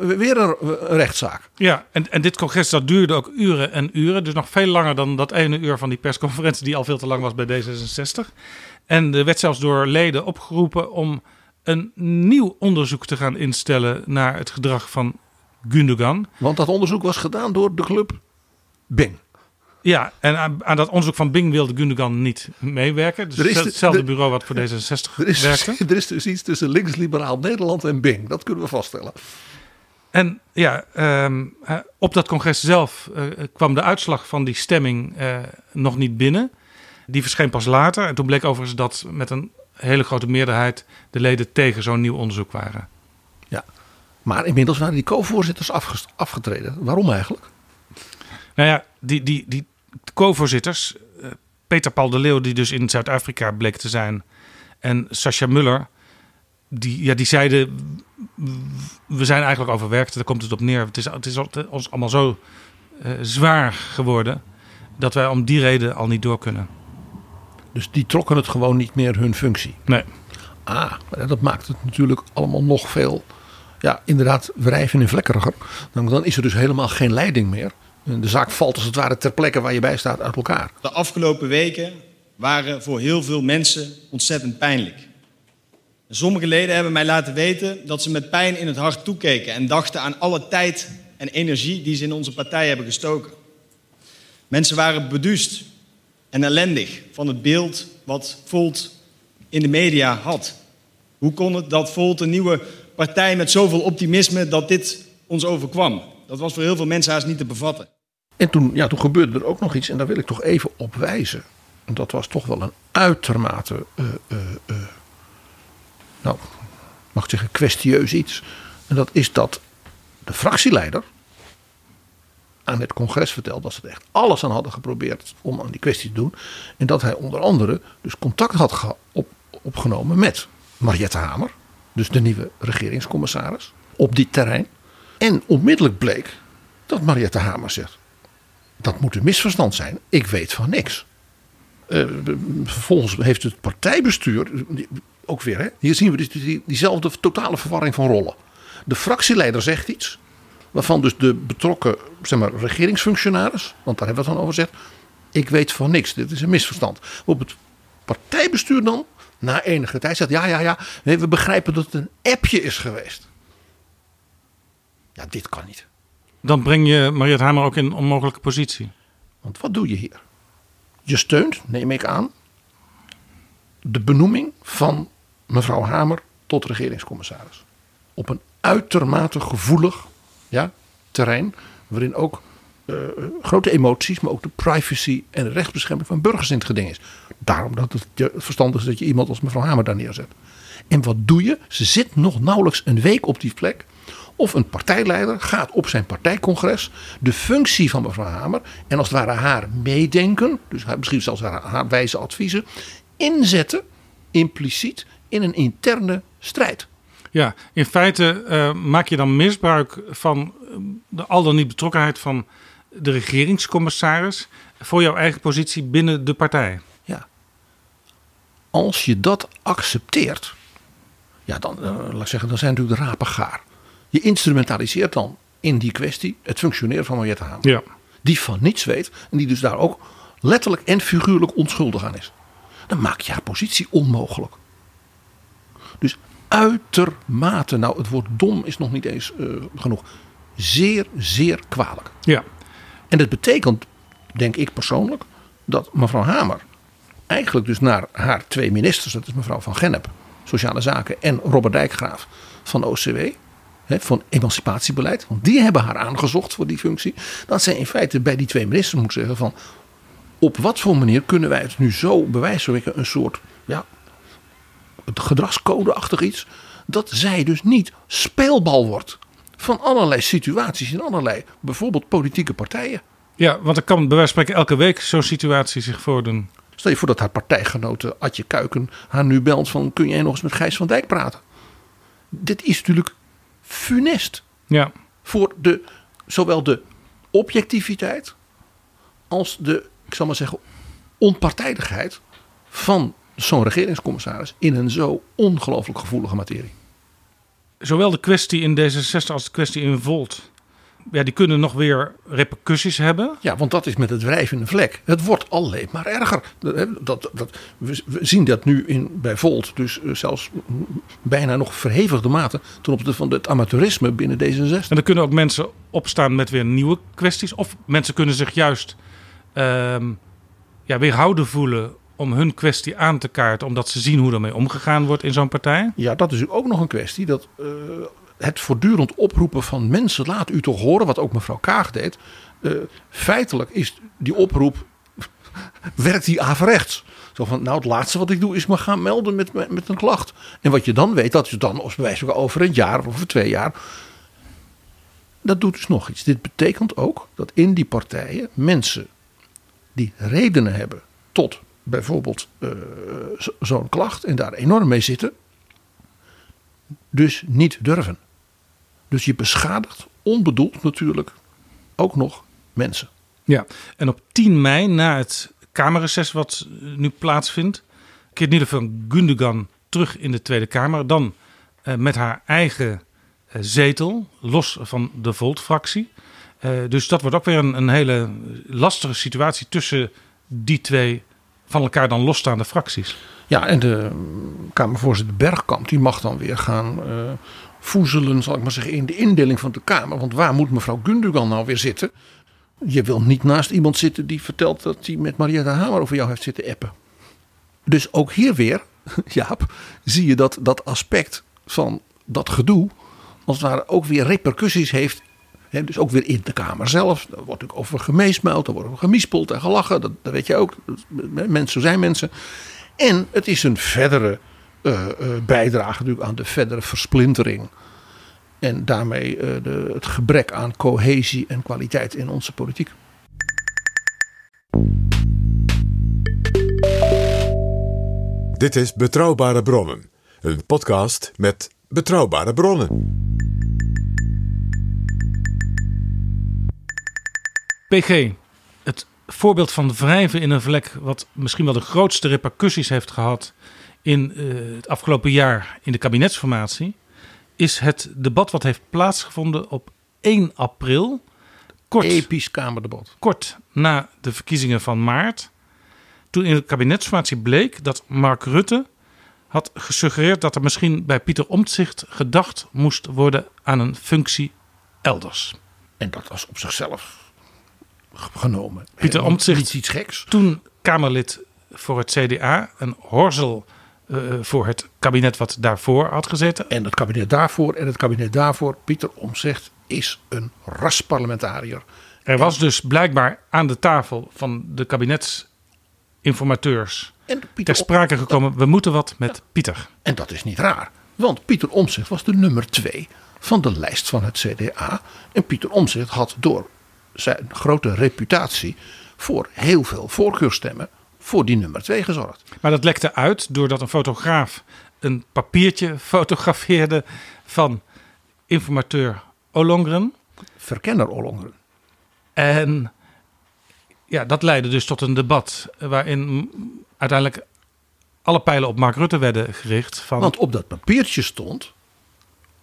Weer een, een rechtszaak. Ja, en, en dit congres dat duurde ook uren en uren. Dus nog veel langer dan dat ene uur van die persconferentie die al veel te lang was bij D66. En er werd zelfs door leden opgeroepen om een nieuw onderzoek te gaan instellen naar het gedrag van Gundogan. Want dat onderzoek was gedaan door de club Bing. Ja, en aan, aan dat onderzoek van Bing wilde Gundogan niet meewerken. Dus Er is hetzelfde de- bureau wat voor D66 Er is, werkte. er is dus iets tussen links-liberaal Nederland en Bing. Dat kunnen we vaststellen. En ja, ehm, eh, op dat congres zelf eh, kwam de uitslag van die stemming eh, nog niet binnen. Die verscheen pas later. En toen bleek overigens dat met een hele grote meerderheid de leden tegen zo'n nieuw onderzoek waren. Maar inmiddels waren die co-voorzitters afgetreden. Waarom eigenlijk? Nou ja, die, die, die co-voorzitters, eh, Peter Paul de Leeuw, die dus in Zuid-Afrika bleek te zijn, en Sascha Muller, die, ja, die zeiden: We zijn eigenlijk overwerkt, daar komt het op neer. Het is, het is ons allemaal zo eh, zwaar geworden dat wij om die reden al niet door kunnen. Dus die trokken het gewoon niet meer hun functie. Nee. Ah, dat maakt het natuurlijk allemaal nog veel. Ja, inderdaad, wrijven en vlekkeriger. Dan, is er dus helemaal geen leiding meer. De zaak valt als het ware ter plekke waar je bij staat uit elkaar. De afgelopen weken waren voor heel veel mensen ontzettend pijnlijk. Sommige leden hebben mij laten weten dat ze met pijn in het hart toekeken en dachten aan alle tijd en energie die ze in onze partij hebben gestoken. Mensen waren beduust en ellendig van het beeld wat Volt in de media had. Hoe kon het dat Volt een nieuwe partij met zoveel optimisme dat dit ons overkwam? Dat was voor heel veel mensen haast niet te bevatten. En toen, ja, toen gebeurde er ook nog iets en daar wil ik toch even op wijzen. En dat was toch wel een uitermate, eh, eh, nou, mag ik zeggen, kwestieus iets. En dat is dat de fractieleider aan het congres vertelde dat ze er echt alles aan hadden geprobeerd om aan die kwestie te doen. En dat hij onder andere dus contact had op, opgenomen met Mariette Hamer, dus de nieuwe regeringscommissaris, op dit terrein. En onmiddellijk bleek dat Mariette Hamer zegt: dat moet een misverstand zijn. Ik weet van niks. Eh, vervolgens heeft het partijbestuur, ook weer, hè, hier zien we dus die, diezelfde totale verwarring van rollen. De fractieleider zegt iets, waarvan dus de betrokken zeg maar, regeringsfunctionaris, want daar hebben we het dan over gezegd, ik weet van niks, dit is een misverstand. Op het partijbestuur dan, na enige tijd, zegt ja, ja, ja, nee, we begrijpen dat het een appje is geweest. Ja, dit kan niet. Dan breng je Mariette Hamer ook in een onmogelijke positie. Want wat doe je hier? Je steunt, neem ik aan, de benoeming van mevrouw Hamer tot regeringscommissaris. Op een uitermate gevoelig ja, terrein, waarin ook grote emoties, maar ook de privacy en de rechtsbescherming van burgers in het geding is. Daarom dat het verstandig is dat je iemand als mevrouw Hamer daar neerzet. En wat doe je? Ze zit nog nauwelijks een week op die plek. Of een partijleider gaat op zijn partijcongres de functie van mevrouw Hamer en als het ware haar meedenken, dus misschien zelfs haar, haar wijze adviezen, inzetten impliciet in een interne strijd. Ja, in feite eh, maak je dan misbruik van eh, de al dan niet betrokkenheid van de regeringscommissaris voor jouw eigen positie binnen de partij. Ja. Als je dat accepteert, ja, dan, eh, laat ik zeggen, dan zijn natuurlijk de rapen gaar. Je instrumentaliseert dan in die kwestie het functioneren van Mariette Hamer. Ja. Die van niets weet en die dus daar ook letterlijk en figuurlijk onschuldig aan is. Dan maak je haar positie onmogelijk. Dus uitermate, nou het woord dom is nog niet eens eh, genoeg. Zeer, zeer kwalijk. Ja. En dat betekent, denk ik persoonlijk, dat mevrouw Hamer eigenlijk dus naar haar twee ministers, dat is mevrouw Van Gennep, Sociale Zaken, en Robert Dijkgraaf van OCW, van emancipatiebeleid, want die hebben haar aangezocht voor die functie, dat zij in feite bij die twee ministers moet zeggen van, op wat voor manier kunnen wij het nu zo bewijzen, een soort, ja, gedragscode-achtig iets, dat zij dus niet speelbal wordt van allerlei situaties in allerlei, bijvoorbeeld politieke partijen. Ja, want er kan bij wijze van spreken elke week zo'n situatie zich voordoen. Stel je voor dat haar partijgenote Adje Kuiken haar nu belt van kun jij nog eens met Gijs van Dijk praten? Dit is natuurlijk funest Ja, voor de, zowel de objectiviteit als de, ik zal maar zeggen, onpartijdigheid van zo'n regeringscommissaris in een zo ongelooflijk gevoelige materie. Zowel de kwestie in D66 als de kwestie in Volt. Ja, die kunnen nog weer repercussies hebben. Ja, want dat is met het wrijf in de vlek. Het wordt alleen maar erger. Dat, dat, dat, we zien dat nu in, bij Volt, dus eh, zelfs bijna nog verhevigde mate ten opzichte van het amateurisme binnen D66. En er kunnen ook mensen opstaan met weer nieuwe kwesties. Of mensen kunnen zich juist ehm ja, weerhouden voelen om hun kwestie aan te kaarten. Omdat ze zien hoe ermee omgegaan wordt in zo'n partij. Ja, dat is ook nog een kwestie. Dat eh, het voortdurend oproepen van mensen, laat u toch horen, wat ook mevrouw Kaag deed. eh, feitelijk is die oproep, werkt die averechts. Zo van, nou het laatste wat ik doe is me gaan melden met, met een klacht. En wat je dan weet, dat is dan als bewijs over een jaar of over twee jaar. Dat doet dus nog iets. Dit betekent ook dat in die partijen mensen die redenen hebben tot bijvoorbeeld eh, zo- zo'n klacht en daar enorm mee zitten, dus niet durven. Dus je beschadigt onbedoeld natuurlijk ook nog mensen. Ja, en op 10 mei, na het Kamerreces wat eh, nu plaatsvindt, keert Nida van Gundogan terug in de Tweede Kamer. Dan eh, met haar eigen zetel, los van de Volt-fractie. Dus dat wordt ook weer een, een hele lastige situatie tussen die twee van elkaar dan losstaande fracties. Ja, en de Kamervoorzitter Bergkamp die mag dan weer gaan eh, voezelen, zal ik maar zeggen, in de indeling van de Kamer. Want waar moet mevrouw Gundogan nou weer zitten? Je wil niet naast iemand zitten die vertelt dat hij met Marietta Hamer over jou heeft zitten appen. Dus ook hier weer, Jaap, zie je dat dat aspect van dat gedoe, als het ware ook weer repercussies heeft. Dus ook weer in de Kamer zelf. Daar wordt ook over gemeesmuild, daar wordt over gemispeld en gelachen. Dat, dat weet je ook. Mensen zijn mensen. En het is een verdere eh, eh, bijdrage natuurlijk aan de verdere versplintering. En daarmee eh, de, het gebrek aan cohesie en kwaliteit in onze politiek. Dit is Betrouwbare Bronnen, een podcast met betrouwbare bronnen. PG, het voorbeeld van wrijven in een vlek, wat misschien wel de grootste repercussies heeft gehad in eh, het afgelopen jaar in de kabinetsformatie, is het debat wat heeft plaatsgevonden op 1 april, kort, Episch Kamerdebat. kort na de verkiezingen van maart. Toen in de kabinetsformatie bleek dat Mark Rutte had gesuggereerd dat er misschien bij Pieter Omtzigt gedacht moest worden aan een functie elders. En dat was op zichzelf genomen. Pieter Omtzigt- iets geks. toen Kamerlid voor het CDA, een horzel eh, voor het kabinet wat daarvoor had gezeten. En het kabinet daarvoor en het kabinet daarvoor. Pieter Omtzigt is een rasparlementariër. Er was dus blijkbaar aan de tafel van de kabinetsinformateurs En ter sprake gekomen, we moeten wat met Pieter. En dat is niet raar. Want Pieter Omtzigt was de nummer twee van de lijst van het CDA. En Pieter Omtzigt had door zijn grote reputatie voor heel veel voorkeurstemmen voor die nummer twee gezorgd. Maar dat lekte uit doordat een fotograaf een papiertje fotografeerde van informateur Olongren. Verkenner Ollongren. En ja, dat leidde dus tot een debat waarin uiteindelijk alle pijlen op Mark Rutte werden gericht. Van, Want op dat papiertje stond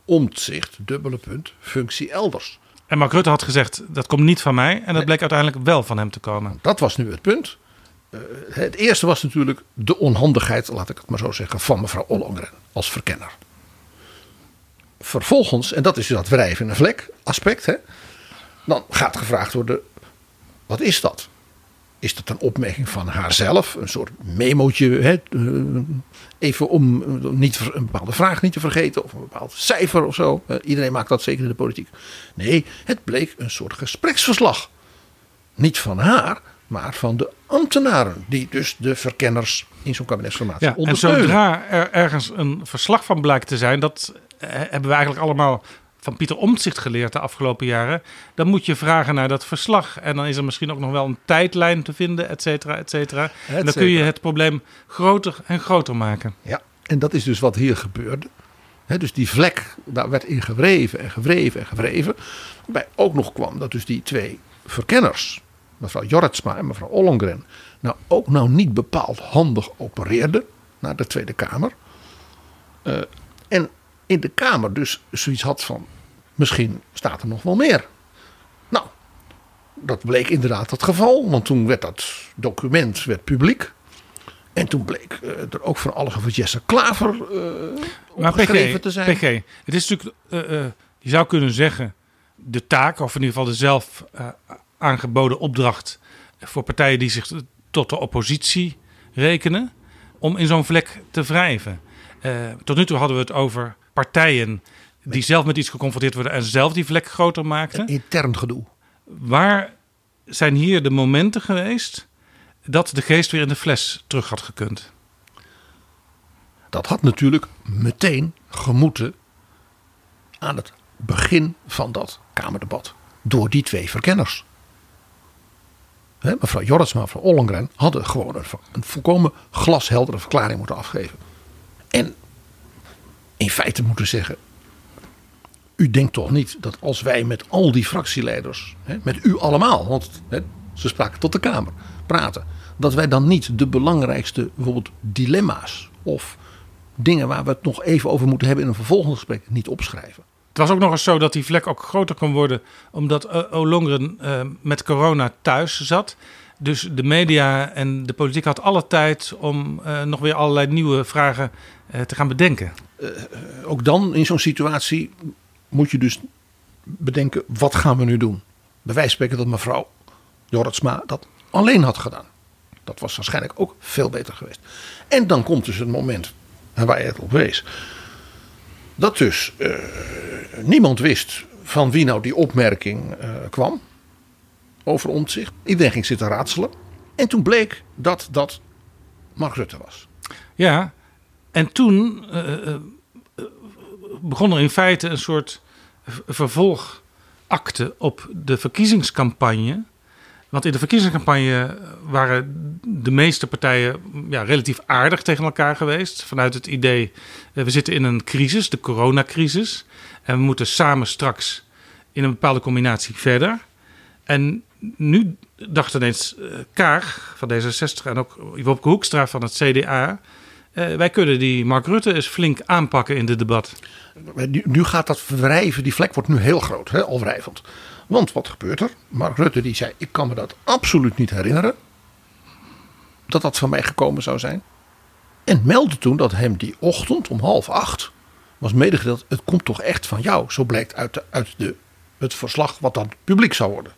Omtzigt, dubbele punt, functie elders. En Mark Rutte had gezegd, dat komt niet van mij. En dat bleek uiteindelijk wel van hem te komen. Dat was nu het punt. Eh, het eerste was natuurlijk de onhandigheid, laat ik het maar zo zeggen, van mevrouw Ollongren als verkenner. Vervolgens, en dat is dat wrijven in een vlek aspect, hè, dan gaat gevraagd worden: wat is dat? Is dat een opmerking van haarzelf? Een soort memootje, hè, eh, even om eh, niet, een bepaalde vraag niet te vergeten, of een bepaald cijfer of zo. Eh, iedereen maakt dat zeker in de politiek. Nee, het bleek een soort gespreksverslag. Niet van haar, maar van de ambtenaren. Die dus de verkenners in zo'n kabinetsformatie Ja, en ondersteunen. zodra er ergens een verslag van blijkt te zijn, dat hebben we eigenlijk allemaal van Pieter Omtzigt geleerd de afgelopen jaren. Dan moet je vragen naar dat verslag. En dan is er misschien ook nog wel een tijdlijn te vinden, et cetera, et cetera. En dan kun je het probleem groter en groter maken. Ja, en dat is dus wat hier gebeurde. dus die vlek, daar werd in gewreven en gewreven en gewreven. Waarbij ook nog kwam dat dus die twee verkenners, mevrouw Jorritsma en mevrouw Ollongren, nou ook nou niet bepaald handig opereerden naar de Tweede Kamer. Uh, en in de Kamer dus zoiets had van, misschien staat er nog wel meer. Nou, dat bleek inderdaad het geval, want toen werd dat document werd publiek. En toen bleek uh, er ook van alles over Jesse Klaver uh, maar PG, te zijn. PG, het is natuurlijk, uh, je zou kunnen zeggen, de taak, of in ieder geval de zelf aangeboden opdracht voor partijen die zich tot de oppositie rekenen, om in zo'n vlek te wrijven. tot nu toe hadden we het over partijen die zelf met iets geconfronteerd worden en zelf die vlek groter maakten. Intern gedoe. Waar zijn hier de momenten geweest dat de geest weer in de fles terug had gekund? Dat had natuurlijk meteen gemoeten aan het begin van dat Kamerdebat. Door die twee verkenners. He, mevrouw Jorritsma en mevrouw Ollengren hadden gewoon een, een volkomen glasheldere verklaring moeten afgeven. En in feite moeten zeggen. U denkt toch niet dat als wij met al die fractieleiders, hè, met u allemaal, want hè, ze spraken tot de Kamer, praten, dat wij dan niet de belangrijkste bijvoorbeeld dilemma's of dingen waar we het nog even over moeten hebben in een vervolgend gesprek niet opschrijven. Het was ook nog eens zo dat die vlek ook groter kon worden, omdat uh, Olongren uh, met corona thuis zat. Dus de media en de politiek had alle tijd om uh, nog weer allerlei nieuwe vragen te gaan bedenken. Ook dan in zo'n situatie moet je dus bedenken: wat gaan we nu doen? Bij wijze spreken dat mevrouw Jorritsma dat alleen had gedaan. Dat was waarschijnlijk ook veel beter geweest. En dan komt dus het moment waar je het op wees. Dat dus uh, niemand wist van wie nou die opmerking uh, kwam over omzicht. Iedereen ging zitten raadselen. En toen bleek dat dat Mark Rutte was. Ja, en toen uh, begon er in feite een soort vervolgakte op de verkiezingscampagne. Want in de verkiezingscampagne waren de meeste partijen ja, relatief aardig tegen elkaar geweest. Vanuit het idee, we zitten in een crisis, de coronacrisis. En we moeten samen straks in een bepaalde combinatie verder. En nu dacht ineens Kaag van D66 en ook Wopke Hoekstra van het CDA... Uh, wij kunnen die Mark Rutte eens flink aanpakken in dit debat. Nu, gaat dat wrijven, die vlek wordt nu heel groot, al wrijvend. Want wat gebeurt er? Mark Rutte die zei, ik kan me dat absoluut niet herinneren. Dat dat van mij gekomen zou zijn. En meldde toen dat hem die ochtend om half acht was medegedeeld. Het komt toch echt van jou. Zo blijkt uit, de, uit de, het verslag wat dan publiek zou worden.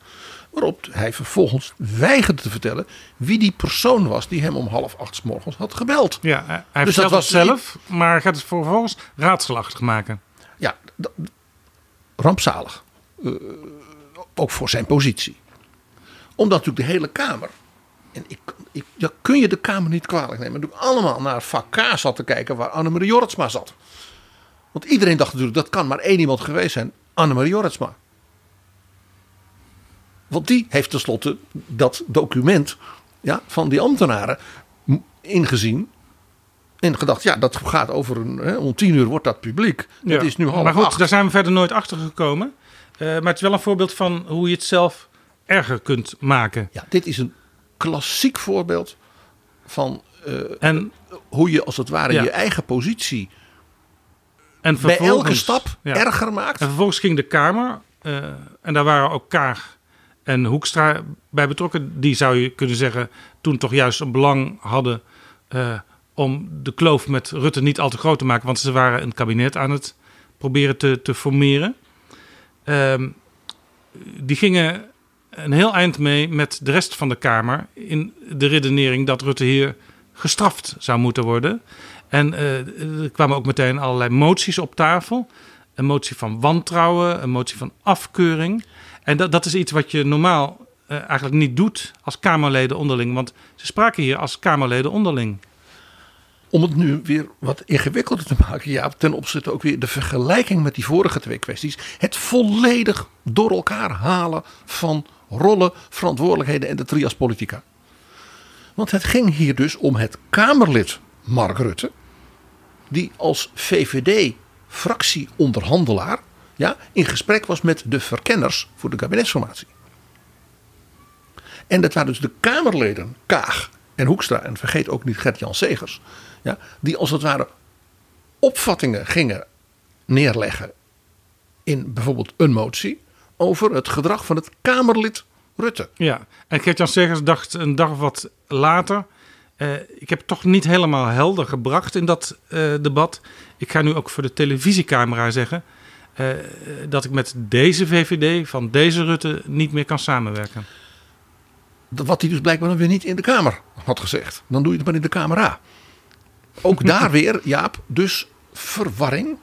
Waarop hij vervolgens weigerde te vertellen wie die persoon was die hem om half acht s morgens had gebeld. Ja, hij dus dat was zelf, maar gaat het vervolgens raadselachtig maken. Ja, rampzalig. Uh, ook voor zijn positie. Omdat natuurlijk de hele Kamer. En ik, ik, ja, kun je de Kamer niet kwalijk nemen. Natuurlijk allemaal naar vak K zat te kijken waar Annemarie Jorritsma zat. Want iedereen dacht natuurlijk dat kan maar één iemand geweest zijn. Annemarie Jorritsma. Want die heeft tenslotte dat document ja, van die ambtenaren ingezien. En gedacht, ja, dat gaat over een. Hè, om tien uur wordt dat publiek. Dat is nu half Maar goed, acht. daar zijn we verder nooit achter gekomen. Uh, maar het is wel een voorbeeld van hoe je het zelf erger kunt maken. Ja, dit is een klassiek voorbeeld van uh, en, hoe je als het ware ja. je eigen positie en bij elke stap ja. erger maakt. En vervolgens ging de Kamer, uh, en daar waren ook Kaag en Hoekstra bij betrokken. Die zou je kunnen zeggen toen toch juist een belang hadden uh, om de kloof met Rutte niet al te groot te maken. Want ze waren een kabinet aan het proberen te, te formeren. Um, die gingen een heel eind mee met de rest van de Kamer in de redenering dat Rutte hier gestraft zou moeten worden. En uh, er kwamen ook meteen allerlei moties op tafel. Een motie van wantrouwen, een motie van afkeuring. En dat, dat is iets wat je normaal uh, eigenlijk niet doet als Kamerleden onderling. Want ze spraken hier als Kamerleden onderling. om het nu weer wat ingewikkelder te maken, ja, ten opzichte ook weer de vergelijking met die vorige twee kwesties. Het volledig door elkaar halen van rollen, verantwoordelijkheden en de trias politica. Want het ging hier dus om het Kamerlid Mark Rutte, die als VVD-fractieonderhandelaar ja, in gesprek was met de verkenners voor de kabinetsformatie. En dat waren dus de Kamerleden Kaag en Hoekstra, en vergeet ook niet Gert-Jan Segers, ja, die als het ware opvattingen gingen neerleggen in bijvoorbeeld een motie over het gedrag van het Kamerlid Rutte. Ja, en Gert-Jan Segers dacht een dag of wat later... Uh, ik heb het toch niet helemaal helder gebracht in dat uh, debat. Ik ga nu ook voor de televisiecamera zeggen... Uh, dat ik met deze VVD van deze Rutte niet meer kan samenwerken. Wat hij dus blijkbaar dan weer niet in de Kamer had gezegd. Dan doe je het maar in de Camera. Ook daar weer, Jaap, dus verwarring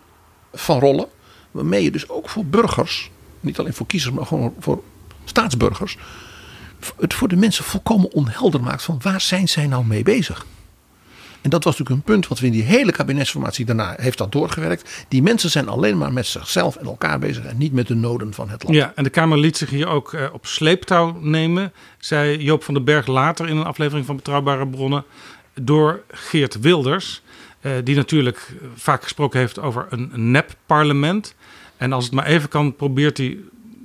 van rollen. Waarmee je dus ook voor burgers, niet alleen voor kiezers, maar gewoon voor staatsburgers. Het voor de mensen volkomen onhelder maakt van waar zijn zij nou mee bezig. En dat was natuurlijk een punt wat we in die hele kabinetsformatie daarna heeft dat doorgewerkt. Die mensen zijn alleen maar met zichzelf en elkaar bezig en niet met de noden van het land. Ja, en de Kamer liet zich hier ook uh, op sleeptouw nemen, zei Joop van den Berg later in een aflevering van Betrouwbare Bronnen, door Geert Wilders. Uh, die natuurlijk vaak gesproken heeft over een nep-parlement. En als het maar even kan, probeert hij,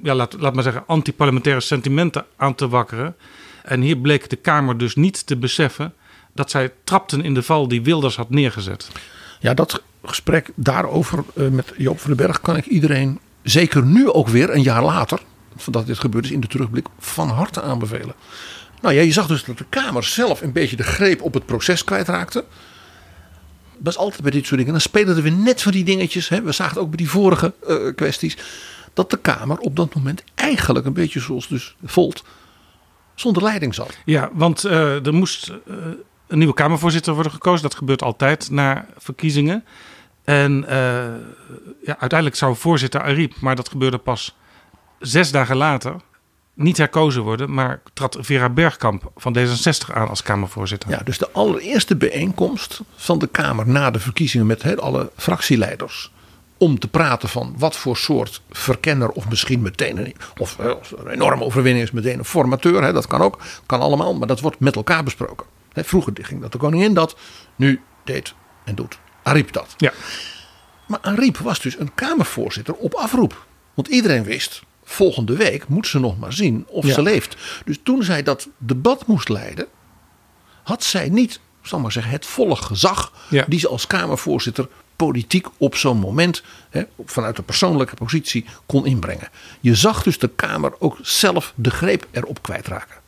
ja, laat, laat maar zeggen, anti-parlementaire sentimenten aan te wakkeren. En hier bleek de Kamer dus niet te beseffen dat zij trapten in de val die Wilders had neergezet. Ja, dat gesprek daarover uh, met Joop van den Berg kan ik iedereen, zeker nu ook weer een jaar later, dat dit gebeurd is in de terugblik, van harte aanbevelen. Nou ja, je zag dus dat de Kamer zelf een beetje de greep op het proces kwijtraakte. Dat is altijd bij dit soort dingen. Dan spelen we net van die dingetjes. Hè. We zagen het ook bij die vorige uh, kwesties. Dat de Kamer op dat moment eigenlijk een beetje zoals dus Volt zonder leiding zat. Ja, want uh, er moest uh, een nieuwe Kamervoorzitter worden gekozen. Dat gebeurt altijd na verkiezingen. En ja, uiteindelijk zou voorzitter Ariep, maar dat gebeurde pas zes dagen later niet herkozen worden, maar trad Vera Bergkamp van D66 aan als Kamervoorzitter. Ja, dus de allereerste bijeenkomst van de Kamer na de verkiezingen met he, alle fractieleiders. Om te praten van wat voor soort verkenner of misschien meteen een, of, een enorme overwinning is meteen een formateur. He, dat kan ook, kan allemaal, maar dat wordt met elkaar besproken. Vroeger ging dat de koningin dat, nu deed en doet Ariep dat. Ja. Maar Ariep was dus een Kamervoorzitter op afroep. Want iedereen wist, volgende week moet ze nog maar zien of ja. ze leeft. Dus toen zij dat debat moest leiden, had zij niet, zal maar zeggen, het volle gezag ja. die ze als Kamervoorzitter politiek op zo'n moment hè, vanuit een persoonlijke positie kon inbrengen. Je zag dus de Kamer ook zelf de greep erop kwijtraken.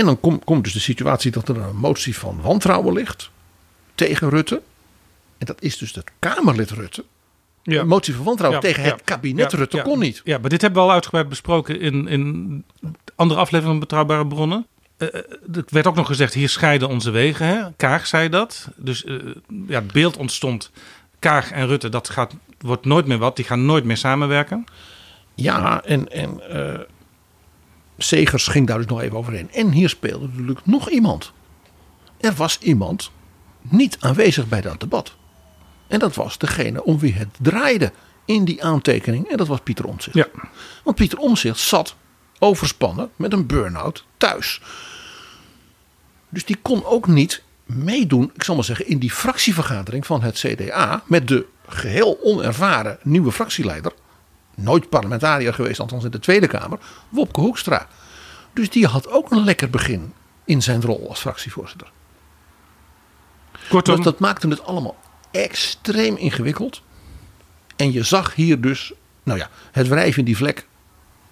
En dan komt kom dus de situatie dat er een motie van wantrouwen ligt tegen Rutte. En dat is dus het Kamerlid Rutte ja. Een motie van wantrouwen ja, tegen het kabinet Rutte kon niet. Ja, maar dit hebben we al uitgebreid besproken in, in andere afleveringen van Betrouwbare Bronnen. Uh, er werd ook nog gezegd, hier scheiden onze wegen. Hè? Kaag zei dat. Dus uh, ja, het beeld ontstond, Kaag en Rutte, dat gaat, wordt nooit meer wat. Die gaan nooit meer samenwerken. Ja, en, en uh, Segers ging daar dus nog even overheen. En hier speelde natuurlijk nog iemand. Er was iemand niet aanwezig bij dat debat. En dat was degene om wie het draaide in die aantekening. En dat was Pieter Omtzigt. Ja. Want Pieter Omtzigt zat overspannen met een burn-out thuis. Dus die kon ook niet meedoen, ik zal maar zeggen, in die fractievergadering van het CDA. Met de geheel onervaren nieuwe fractieleider. Nooit parlementariër geweest, althans in de Tweede Kamer. Wopke Hoekstra. Dus die had ook een lekker begin in zijn rol als fractievoorzitter. Kortom, dus dat maakte het allemaal extreem ingewikkeld. En je zag hier dus, nou ja, het wrijven in die vlek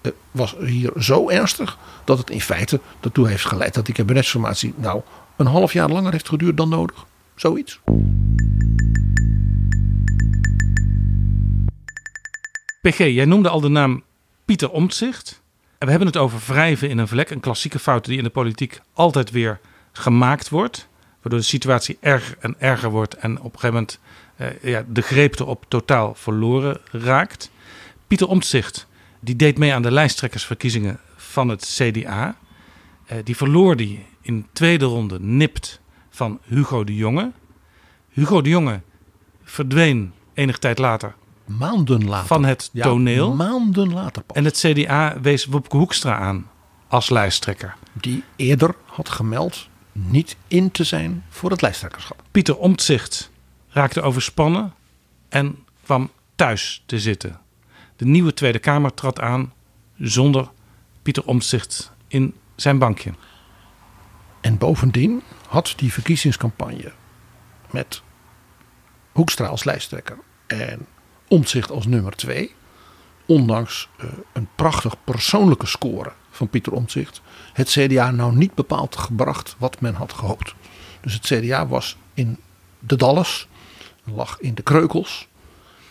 uh, was hier zo ernstig dat het in feite ertoe heeft geleid dat die kabinetsformatie nou een half jaar langer heeft geduurd dan nodig. Zoiets. PG, jij noemde al de naam Pieter Omtzigt. En we hebben het over wrijven in een vlek, een klassieke fout die in de politiek altijd weer gemaakt wordt. Waardoor de situatie erger en erger wordt en op een gegeven moment uh, ja, de greep erop totaal verloren raakt. Pieter Omtzigt, die deed mee aan de lijsttrekkersverkiezingen van het CDA. Uh, die verloor die in tweede ronde nipt van Hugo de Jonge. Hugo de Jonge verdween enige tijd later Maanden later. van het Ja, toneel. maanden later pas. En het CDA wees Wopke Hoekstra aan als lijsttrekker. die eerder had gemeld niet in te zijn voor het lijsttrekkerschap. Pieter Omtzigt raakte overspannen en kwam thuis te zitten. De nieuwe Tweede Kamer trad aan zonder Pieter Omtzigt in zijn bankje. En bovendien had die verkiezingscampagne met Hoekstra als lijsttrekker en Omtzigt als nummer twee, ondanks eh, een prachtig persoonlijke score van Pieter Omtzigt, het CDA nou niet bepaald gebracht wat men had gehoopt. Dus het CDA was in de dalles, lag in de kreukels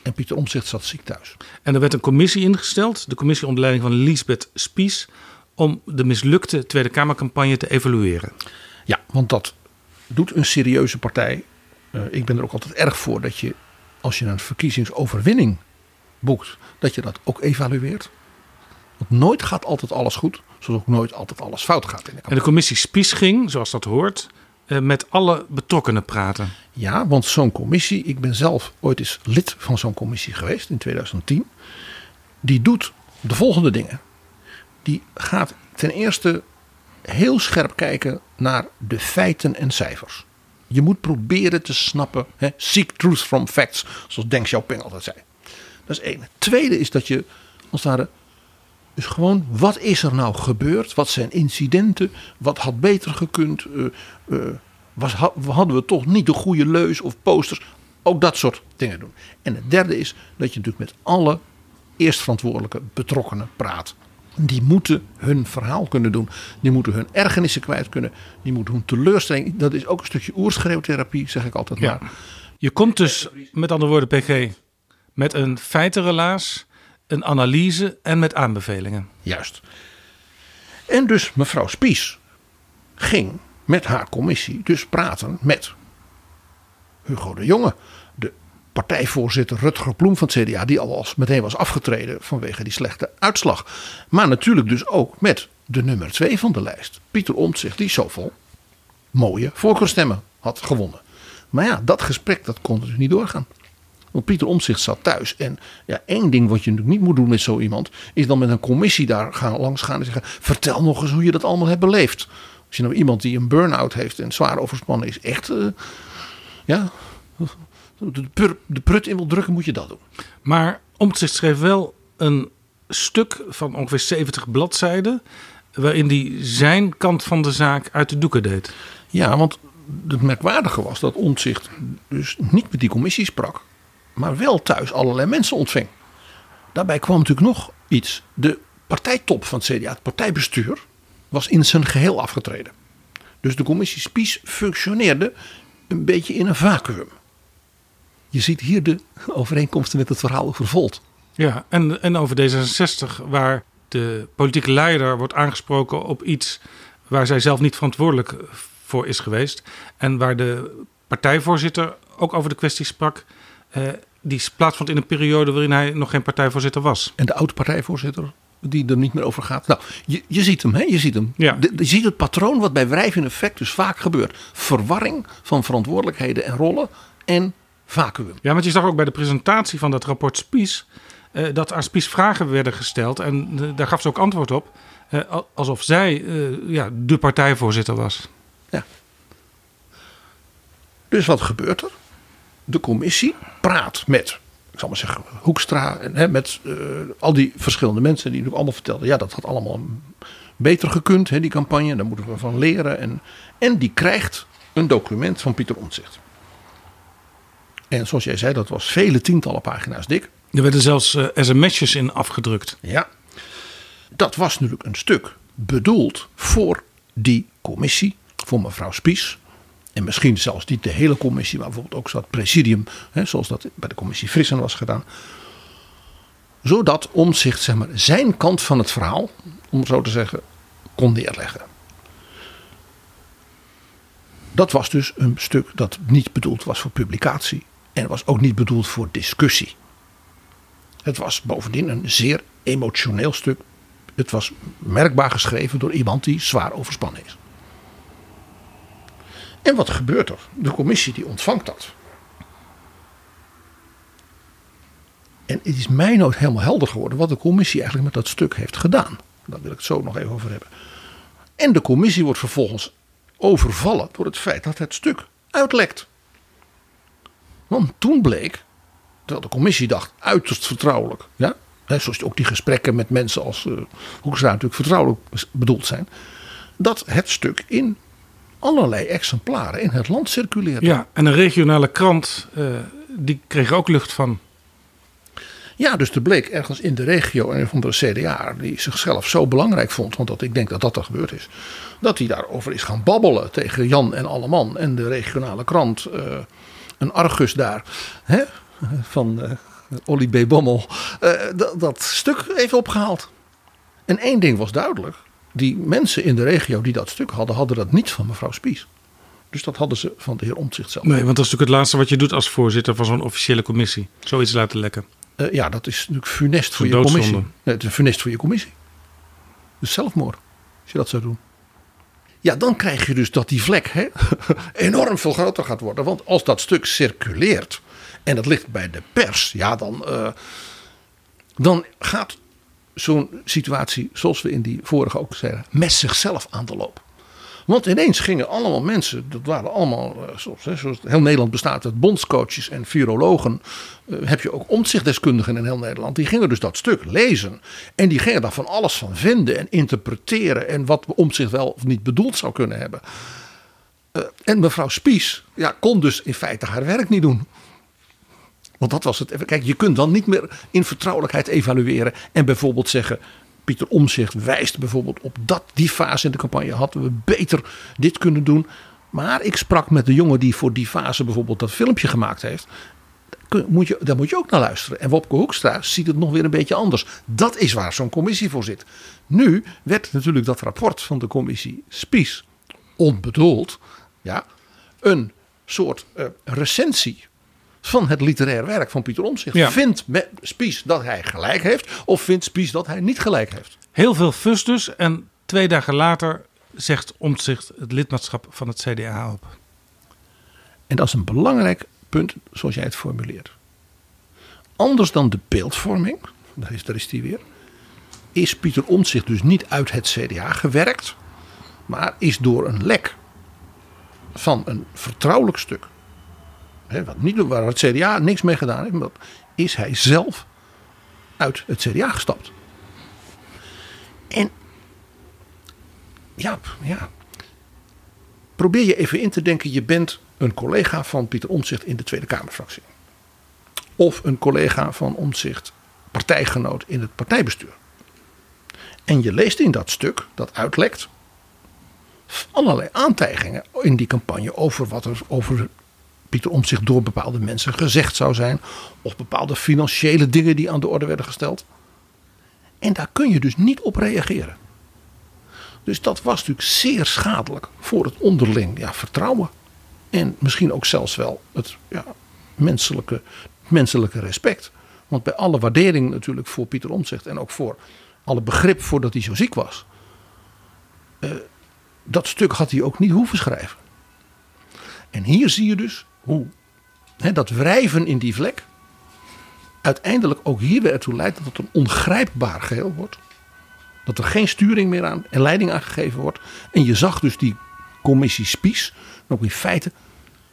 en Pieter Omtzigt zat ziek thuis. En er werd een commissie ingesteld, de commissie onder leiding van Lisbeth Spies, om de mislukte Tweede Kamercampagne te evalueren. Ja, want dat doet een serieuze partij. Eh, ik ben er ook altijd erg voor dat je, als je een verkiezingsoverwinning boekt, dat je dat ook evalueert. Want nooit gaat altijd alles goed, zoals ook nooit altijd alles fout gaat in de En de commissie Spies ging, zoals dat hoort, eh, met alle betrokkenen praten. Ja, want zo'n commissie, ik ben zelf ooit eens lid van zo'n commissie geweest in 2010. Die doet de volgende dingen. Die gaat ten eerste heel scherp kijken naar de feiten en cijfers. Je moet proberen te snappen, hè, seek truth from facts, zoals Deng Xiaoping altijd zei. Dat is één. Het tweede is dat je, als het dus gewoon, wat is er nou gebeurd? Wat zijn incidenten? Wat had beter gekund? Eh, eh, was, ha- hadden we toch niet de goede leus of posters? Ook dat soort dingen doen. En het derde is dat je natuurlijk met alle eerstverantwoordelijke betrokkenen praat. Die moeten hun verhaal kunnen doen. Die moeten hun ergernissen kwijt kunnen. Die moeten hun teleurstelling. Dat is ook een stukje oerschreeuwtherapie, zeg ik altijd Ja. maar. Je komt dus, met andere woorden, PG, met een feitenrelaas, een analyse en met aanbevelingen. Juist. En dus mevrouw Spies ging met haar commissie dus praten met Hugo de Jonge, partijvoorzitter Rutger Bloem van het CDA, die al meteen was afgetreden vanwege die slechte uitslag. Maar natuurlijk dus ook met de nummer twee van de lijst, Pieter Omtzigt, die zoveel mooie voorkeurstemmen had gewonnen. Maar ja, dat gesprek dat kon dus niet doorgaan. Want Pieter Omtzigt zat thuis. En ja, één ding wat je natuurlijk niet moet doen met zo iemand. Is dan met een commissie daar gaan, langs gaan en zeggen. Vertel nog eens hoe je dat allemaal hebt beleefd. Als je nou iemand die een burn-out heeft en zwaar overspannen is. Echt, eh, ja, de, prut in wil drukken moet je dat doen. Maar Omtzigt schreef wel een stuk van ongeveer 70 bladzijden... waarin hij zijn kant van de zaak uit de doeken deed. Ja, want het merkwaardige was dat Omtzigt dus niet met die commissie sprak. Maar wel thuis allerlei mensen ontving. Daarbij kwam natuurlijk nog iets. De partijtop van het CDA, het partijbestuur, was in zijn geheel afgetreden. Dus de commissie Spies functioneerde een beetje in een vacuüm. Je ziet hier de overeenkomsten met het verhaal over Volt. Ja, en, en over D66, waar de politieke leider wordt aangesproken op iets waar zij zelf niet verantwoordelijk voor is geweest. En waar de partijvoorzitter ook over de kwestie sprak. eh, die plaatsvond in een periode waarin hij nog geen partijvoorzitter was. En de oude partijvoorzitter, die er niet meer over gaat. Nou, je, je ziet hem, hè? Je ziet hem. Ja. De- je ziet het patroon wat bij wrijf in effect dus vaak gebeurt. Verwarring van verantwoordelijkheden en rollen en vacuüm. Ja, want je zag ook bij de presentatie van dat rapport Spies. eh, dat aan Spies vragen werden gesteld. En eh, daar gaf ze ook antwoord op. eh, al- alsof zij ja, de partijvoorzitter was. Dus wat gebeurt er? De commissie praat met, ik zal maar zeggen, Hoekstra en hè, met al die verschillende mensen die natuurlijk allemaal vertelden. Ja, dat had allemaal beter gekund, hè, die campagne. Daar moeten we van leren. En, en die krijgt een document van Pieter Omtzigt. En zoals jij zei, dat was vele tientallen pagina's dik. Er werden zelfs eh, sms'jes in afgedrukt. Ja. Dat was natuurlijk een stuk bedoeld voor die commissie, voor mevrouw Spies. En misschien zelfs niet de hele commissie, maar bijvoorbeeld ook dat presidium, hè, zoals dat bij de commissie Frissen was gedaan. Zodat Omtzigt zeg maar, zijn kant van het verhaal, om zo te zeggen, kon neerleggen. Dat was dus een stuk dat niet bedoeld was voor publicatie. En was ook niet bedoeld voor discussie. Het was bovendien een zeer emotioneel stuk. Het was merkbaar geschreven door iemand die zwaar overspannen is. En wat gebeurt er? De commissie die ontvangt dat. En het is mij nooit helemaal helder geworden wat de commissie eigenlijk met dat stuk heeft gedaan. Daar wil ik het zo nog even over hebben. En de commissie wordt vervolgens overvallen door het feit dat het stuk uitlekt. Want toen bleek dat de commissie dacht uiterst vertrouwelijk. Ja? Hè, zoals ook die gesprekken met mensen als uh, Hoekstra natuurlijk vertrouwelijk bedoeld zijn. Dat het stuk in allerlei exemplaren in het land circuleerde. Ja, en een regionale krant uh, die kreeg ook lucht van. Ja, dus er bleek ergens in de regio een van de CDA die zichzelf zo belangrijk vond, want dat, ik denk dat dat er gebeurd is, dat hij daarover is gaan babbelen tegen Jan en Alleman en de regionale krant, uh, een Argus daar, hè, van uh, Olly B. Bommel, uh, dat stuk even opgehaald. En één ding was duidelijk, die mensen in de regio die dat stuk hadden, hadden dat niet van mevrouw Spies. Dus dat hadden ze van de heer Omtzigt zelf. Nee, want dat is natuurlijk het laatste wat je doet als voorzitter van zo'n officiële commissie. Zoiets laten lekken. Uh, ja, dat is natuurlijk funest voor je commissie. Nee, het is funest voor je commissie. Dus zelfmoord, als je dat zou doen. Ja, dan krijg je dus dat die vlek hè, enorm veel groter gaat worden. Want als dat stuk circuleert en dat ligt bij de pers, ja, dan, uh, dan gaat zo'n situatie, zoals we in die vorige ook zeiden, met zichzelf aan de loop. Want ineens gingen allemaal mensen, dat waren allemaal, zoals, hè, zoals heel Nederland bestaat uit bondscoaches en virologen. Uh, heb je ook omzichtdeskundigen in heel Nederland. Die gingen dus dat stuk lezen. En die gingen daar van alles van vinden en interpreteren. En wat omzicht wel of niet bedoeld zou kunnen hebben. Uh, en mevrouw Spies ja, kon dus in feite haar werk niet doen. Want dat was het. Kijk, je kunt dan niet meer in vertrouwelijkheid evalueren. En bijvoorbeeld zeggen. Pieter Omzicht wijst bijvoorbeeld op dat die fase in de campagne hadden we beter dit kunnen doen. Maar ik sprak met de jongen die voor die fase bijvoorbeeld dat filmpje gemaakt heeft. Moet je, daar moet je ook naar luisteren. En Wopke Hoekstra ziet het nog weer een beetje anders. Dat is waar zo'n commissie voor zit. Nu werd natuurlijk dat rapport van de commissie Spies onbedoeld. Ja, een soort uh, recensie van het literair werk van Pieter Omtzigt. Ja. Vindt Spies dat hij gelijk heeft of vindt Spies dat hij niet gelijk heeft? Heel veel fus dus en twee dagen later zegt Omtzigt het lidmaatschap van het CDA op. En dat is een belangrijk punt zoals jij het formuleert. Anders dan de beeldvorming, daar is, daar is die weer, is Pieter Omtzigt dus niet uit het CDA gewerkt, maar is door een lek van een vertrouwelijk stuk Wat niet, waar het CDA niks mee gedaan heeft. Is hij zelf uit het CDA gestapt. En ja, ja. Probeer je even in te denken. Je bent een collega van Pieter Omtzigt in de Tweede Kamerfractie. Of een collega van Omtzigt, partijgenoot in het partijbestuur. En je leest in dat stuk, dat uitlekt, allerlei aantijgingen in die campagne over wat er over Pieter Omtzigt door bepaalde mensen gezegd zou zijn. Of bepaalde financiële dingen die aan de orde werden gesteld. En daar kun je dus niet op reageren. Dus dat was natuurlijk zeer schadelijk voor het onderling ja, vertrouwen. En misschien ook zelfs wel het ja, menselijke, menselijke respect. Want bij alle waardering natuurlijk voor Pieter Omtzigt en ook voor alle begrip voordat hij zo ziek was. Uh, dat stuk had hij ook niet hoeven schrijven. En hier zie je dus hoe dat wrijven in die vlek uiteindelijk ook hier weer ertoe leidt dat het een ongrijpbaar geheel wordt. Dat er geen sturing meer aan en leiding aangegeven wordt. En je zag dus die commissie Spies, ook in feite,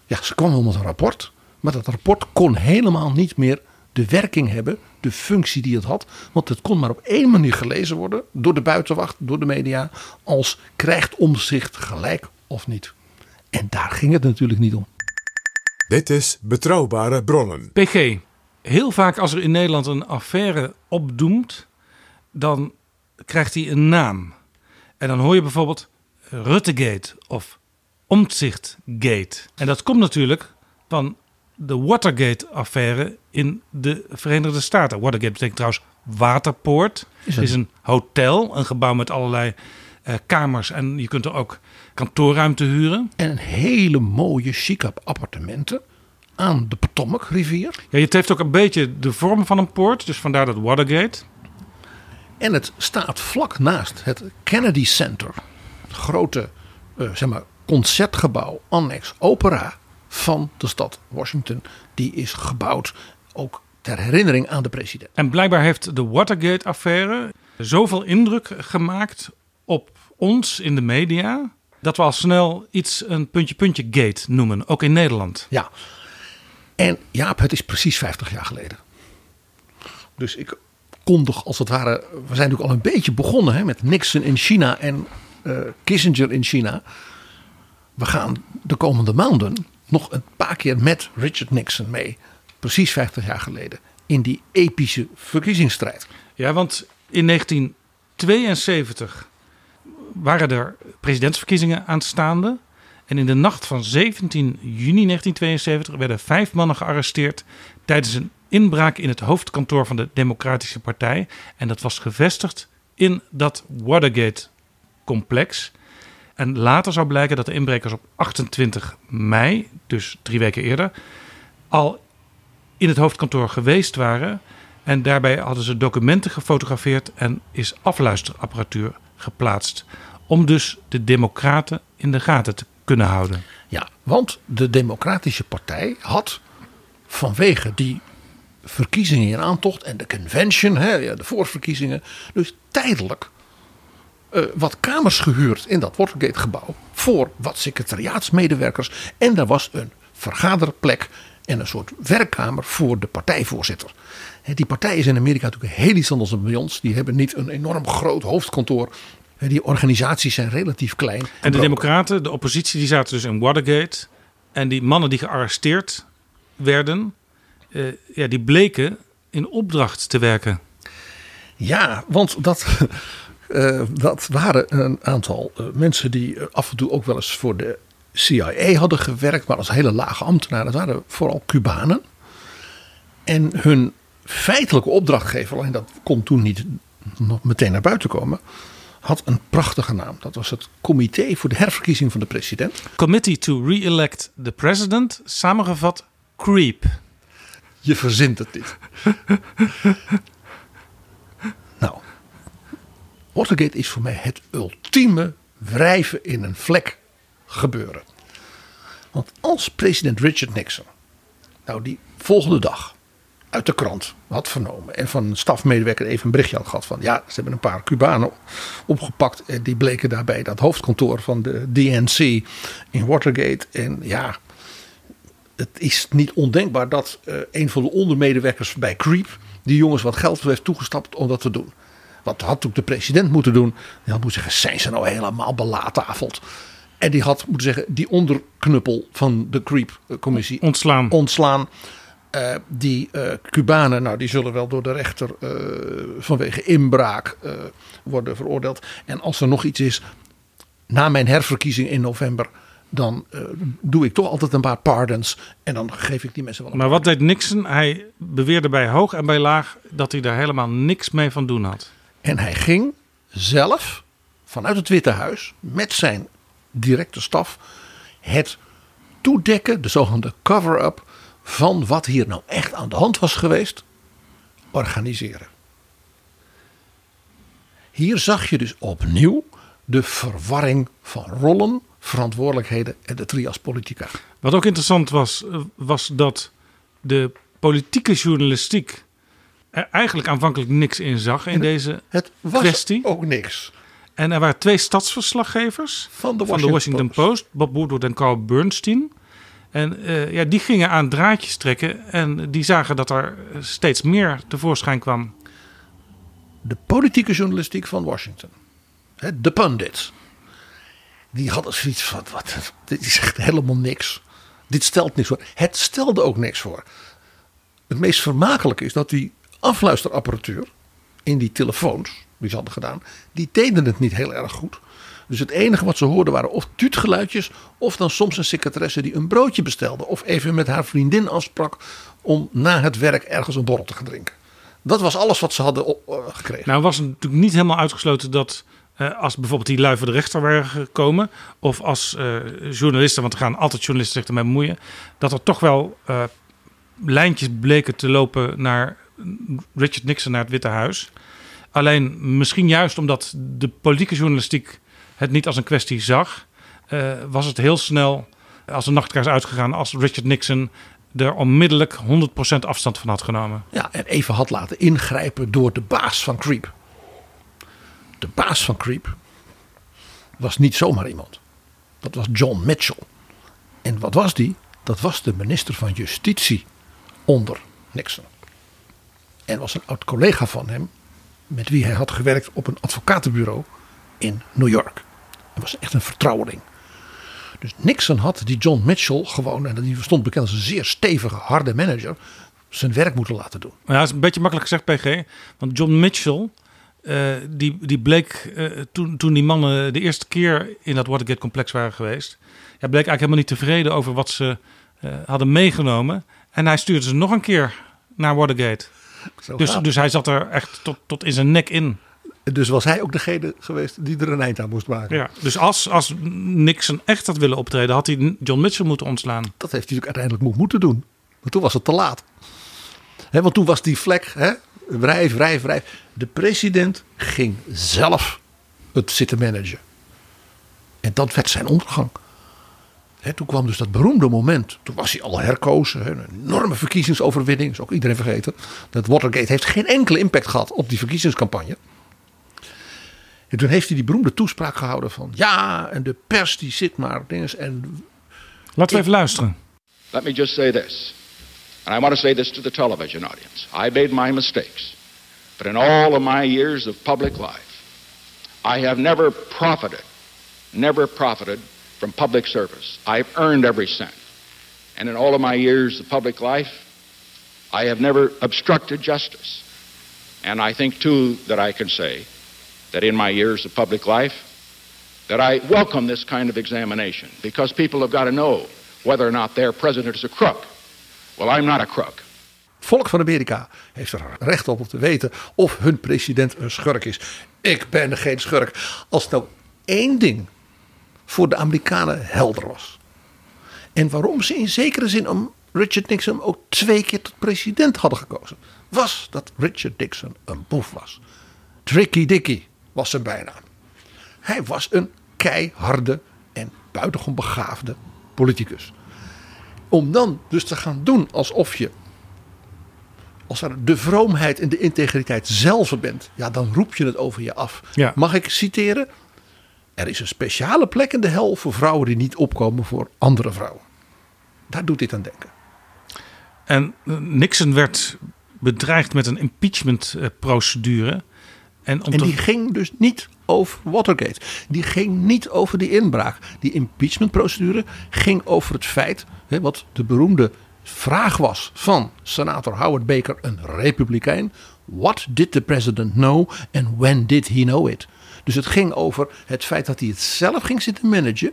ja, ze kwam wel met een rapport. Maar dat rapport kon helemaal niet meer de werking hebben, de functie die het had. Want het kon maar op één manier gelezen worden door de buitenwacht, door de media, als krijgt omzicht gelijk of niet. En daar ging het natuurlijk niet om. Dit is Betrouwbare Bronnen. PG, heel vaak als er in Nederland een affaire opdoemt, dan krijgt hij een naam. En dan hoor je bijvoorbeeld Ruttegate of Omtzigt-gate. En dat komt natuurlijk van de Watergate-affaire in de Verenigde Staten. Watergate betekent trouwens waterpoort. Het is een hotel, een gebouw met allerlei uh, kamers. En je kunt er ook kantoorruimte huren. En een hele mooie, chique appartementen aan de Potomac rivier. Ja, het heeft ook een beetje de vorm van een poort, dus vandaar dat Watergate. En het staat vlak naast het Kennedy Center. Het grote, uh, zeg maar, concertgebouw Annex Opera van de stad Washington. Die is gebouwd ook ter herinnering aan de president. En blijkbaar heeft de Watergate-affaire zoveel indruk gemaakt ons in de media. dat we al snel iets een puntje-puntje gate noemen, ook in Nederland. Ja. En Jaap, het is precies 50 jaar geleden. Dus ik kondig als het ware. We zijn natuurlijk al een beetje begonnen hè, met Nixon in China en eh, Kissinger in China. We gaan de komende maanden nog een paar keer met Richard Nixon mee. Precies 50 jaar geleden. In die epische verkiezingsstrijd. Ja, want in 1972 waren er presidentsverkiezingen aanstaande. En in de nacht van 17 juni 1972 werden vijf mannen gearresteerd tijdens een inbraak in het hoofdkantoor van de Democratische Partij. En dat was gevestigd in dat Watergate-complex. En later zou blijken dat de inbrekers op 28 mei, dus drie weken eerder, al in het hoofdkantoor geweest waren. En daarbij hadden ze documenten gefotografeerd en is afluisterapparatuur geplaatst. Om dus de Democraten in de gaten te kunnen houden. Ja, want de Democratische Partij had vanwege die verkiezingen in aantocht en de convention, hè, de voorverkiezingen, dus tijdelijk uh, wat kamers gehuurd in dat Watergate-gebouw voor wat secretariaatsmedewerkers. En daar was een vergaderplek en een soort werkkamer voor de partijvoorzitter. Die partij is in Amerika natuurlijk heel iets anders dan bij ons. Die hebben niet een enorm groot hoofdkantoor. Die organisaties zijn relatief klein. En de Democraten, de oppositie, die zaten dus in Watergate. En die mannen die gearresteerd werden, uh, ja, die bleken in opdracht te werken. Ja, want dat, uh, dat waren een aantal uh, mensen die af en toe ook wel eens voor de CIA hadden gewerkt, maar als hele lage ambtenaren. Dat waren vooral Cubanen. En hun feitelijke opdrachtgever, alleen dat kon toen niet nog meteen naar buiten komen, had een prachtige naam. Dat was het Comité voor de Herverkiezing van de President. Committee to Re-elect the President, samengevat CREEP. Je verzint het niet. nou, Watergate is voor mij het ultieme wrijven in een vlek gebeuren. Want als president Richard Nixon, nou die volgende dag uit de krant had vernomen en van een stafmedewerker even een berichtje had gehad van ja, ze hebben een paar Cubanen opgepakt en die bleken daarbij dat hoofdkantoor van de DNC in Watergate en ja, het is niet ondenkbaar dat uh, een van de ondermedewerkers bij Creep die jongens wat geld heeft toegestapt om dat te doen. Wat had ook de president moeten doen? Hij had moeten zeggen, zijn ze nou helemaal belatafeld? En die had moeten zeggen, die onderknuppel van de Creep-commissie ontslaan. ontslaan. Uh, die uh, Cubanen, nou, die zullen wel door de rechter uh, vanwege inbraak worden veroordeeld. En als er nog iets is, na mijn herverkiezing in november, dan doe ik toch altijd een paar pardons. En dan geef ik die mensen wel. Maar wat deed Nixon? Hij beweerde bij hoog en bij laag dat hij daar helemaal niks mee van doen had. En hij ging zelf vanuit het Witte Huis met zijn directe staf het toedekken, de zogenaamde cover-up van wat hier nou echt aan de hand was geweest, organiseren. Hier zag je dus opnieuw de verwarring van rollen, verantwoordelijkheden en de trias politica. Wat ook interessant was, was dat de politieke journalistiek er eigenlijk aanvankelijk niks in zag in het, deze het was kwestie. ook niks. En er waren twee stadsverslaggevers van de Washington, van de Washington Post. Post. Bob Woodward en Carl Bernstein. En uh, ja, die gingen aan draadjes trekken en die zagen dat er steeds meer tevoorschijn kwam. De politieke journalistiek van Washington, de pundits, die hadden zoiets van: wat, dit is echt helemaal niks. Dit stelt niks voor. Het stelde ook niks voor. Het meest vermakelijke is dat die afluisterapparatuur in die telefoons ze hadden gedaan, die deden het niet heel erg goed. Dus het enige wat ze hoorden waren of tuutgeluidjes of dan soms een secretaresse die een broodje bestelde of even met haar vriendin afsprak om na het werk ergens een borrel te gaan drinken. Dat was alles wat ze hadden uh, gekregen. Nou was het natuurlijk niet helemaal uitgesloten dat uh, als bijvoorbeeld die lui voor de rechter waren gekomen of als uh, journalisten, want er gaan altijd journalisten zich ermee bemoeien, dat er toch wel lijntjes bleken te lopen naar Richard Nixon naar het Witte Huis. Alleen misschien juist omdat de politieke journalistiek het niet als een kwestie zag, eh, was het heel snel als een nachtkaars uitgegaan als Richard Nixon er onmiddellijk 100% afstand van had genomen. Ja, en even had laten ingrijpen door de baas van Creep. De baas van Creep was niet zomaar iemand. Dat was John Mitchell. En wat was die? Dat was de minister van Justitie onder Nixon. En was een oud collega van hem, met wie hij had gewerkt op een advocatenbureau in New York. Hij was echt een vertrouweling. Dus Nixon had die John Mitchell gewoon, en die stond bekend als een zeer stevige, harde manager, zijn werk moeten laten doen. Ja, dat is een beetje makkelijk gezegd, PG. Want John Mitchell, eh, die, die bleek eh, toen, toen die mannen de eerste keer in dat Watergate-complex waren geweest, ja, bleek eigenlijk helemaal niet tevreden over wat ze eh, hadden meegenomen. En hij stuurde ze nog een keer naar Watergate. Zo Dus, dus hij zat er echt tot, tot in zijn nek in. dus was hij ook degene geweest die er een eind aan moest maken. Ja. Dus als, als Nixon echt had willen optreden, had hij John Mitchell moeten ontslaan. Dat heeft hij natuurlijk uiteindelijk mo- moeten doen. Maar toen was het te laat. Hè, want toen was die vlek, hè, wrijf, wrijf, wrijf. De president ging zelf het zitten managen. En dat werd zijn ondergang. Hè, toen kwam dus dat beroemde moment. Toen was hij al herkozen. Hè, een enorme verkiezingsoverwinning. is ook iedereen vergeten. Dat Watergate heeft geen enkele impact gehad op die verkiezingscampagne. En toen heeft hij die beroemde toespraak gehouden van... Ja, en de pers die zit maar... Dinges, en Laten we even luisteren. Let me just say this, and I want to say this to the television audience. I made my mistakes, but in all of my years of public life, I have never profited, never profited from public service. I've earned every cent. And in all of my years of public life, I have never obstructed justice. And I think, too, that I can say that in my years of public life, that I welcome this kind of examination because people have got to know whether or not their president is a crook. Well, I'm not a crook. volk van Amerika heeft er recht op om te weten of hun president een schurk is. Ik ben geen schurk. Als nou één ding voor de Amerikanen helder was. En waarom ze in zekere zin om Richard Nixon ook twee keer tot president hadden gekozen. Was dat Richard Nixon een boef was. Tricky Dicky was zijn bijnaam. Hij was een keiharde en buitengewoon begaafde politicus. Om dan dus te gaan doen alsof je als er de vroomheid en de integriteit zelf bent, ja, dan roep je het over je af. Ja. Mag ik citeren? Er is een speciale plek in de hel voor vrouwen die niet opkomen voor andere vrouwen. Daar doet dit aan denken. En eh, Nixon werd bedreigd met een impeachment-procedure. En, om En te- die ging dus niet over Watergate. Die ging niet over die inbraak. Die impeachmentprocedure ging over het feit, hè, wat de beroemde vraag was van senator Howard Baker, een republikein. What did the president know and when did he know it? Dus het ging over het feit dat hij het zelf ging zitten managen.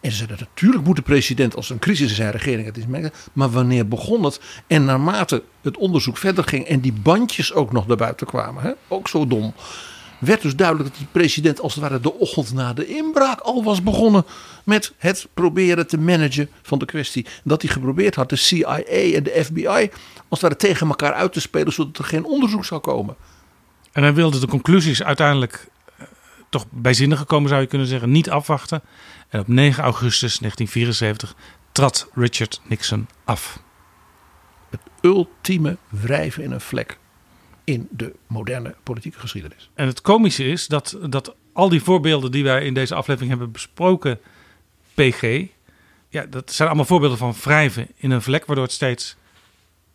En ze zeiden natuurlijk moet de president als een crisis in zijn regering het is merken. Maar wanneer begon het? En naarmate het onderzoek verder ging en die bandjes ook nog naar buiten kwamen, hè, ook zo dom, werd dus duidelijk dat die president als het ware de ochtend na de inbraak al was begonnen met het proberen te managen van de kwestie. Dat hij geprobeerd had de CIA en de FBI als het ware tegen elkaar uit te spelen zodat er geen onderzoek zou komen. En hij wilde de conclusies uiteindelijk toch bijzinnig gekomen, zou je kunnen zeggen, niet afwachten. En op 9 augustus 1974 trad Richard Nixon af. Het ultieme wrijven in een vlek in de moderne politieke geschiedenis. En het komische is dat, dat al die voorbeelden die wij in deze aflevering hebben besproken, PG, ja, dat zijn allemaal voorbeelden van wrijven in een vlek, waardoor het steeds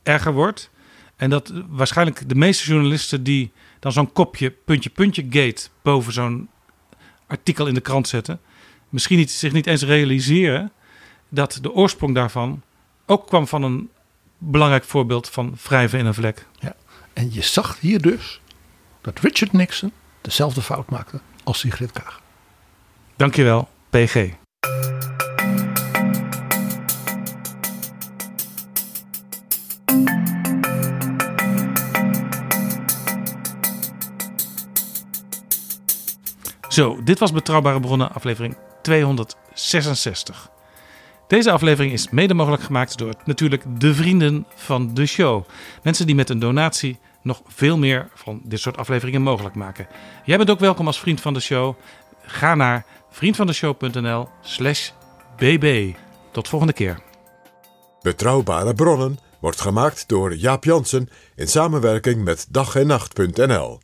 erger wordt. En dat waarschijnlijk de meeste journalisten die dan zo'n kopje puntje puntje gate boven zo'n artikel in de krant zetten, misschien niet, zich niet eens realiseren dat de oorsprong daarvan ook kwam van een belangrijk voorbeeld van wrijven in een vlek. Ja. En je zag hier dus dat Richard Nixon dezelfde fout maakte als Sigrid Kaag. Dankjewel, PG. Zo, dit was Betrouwbare Bronnen, aflevering 266. Deze aflevering is mede mogelijk gemaakt door natuurlijk de vrienden van de show. Mensen die met een donatie nog veel meer van dit soort afleveringen mogelijk maken. Jij bent ook welkom als vriend van de show. Ga naar vriendvandeshow.nl slash bb. Tot volgende keer. Betrouwbare bronnen wordt gemaakt door Jaap Jansen in samenwerking met dag en nacht.nl.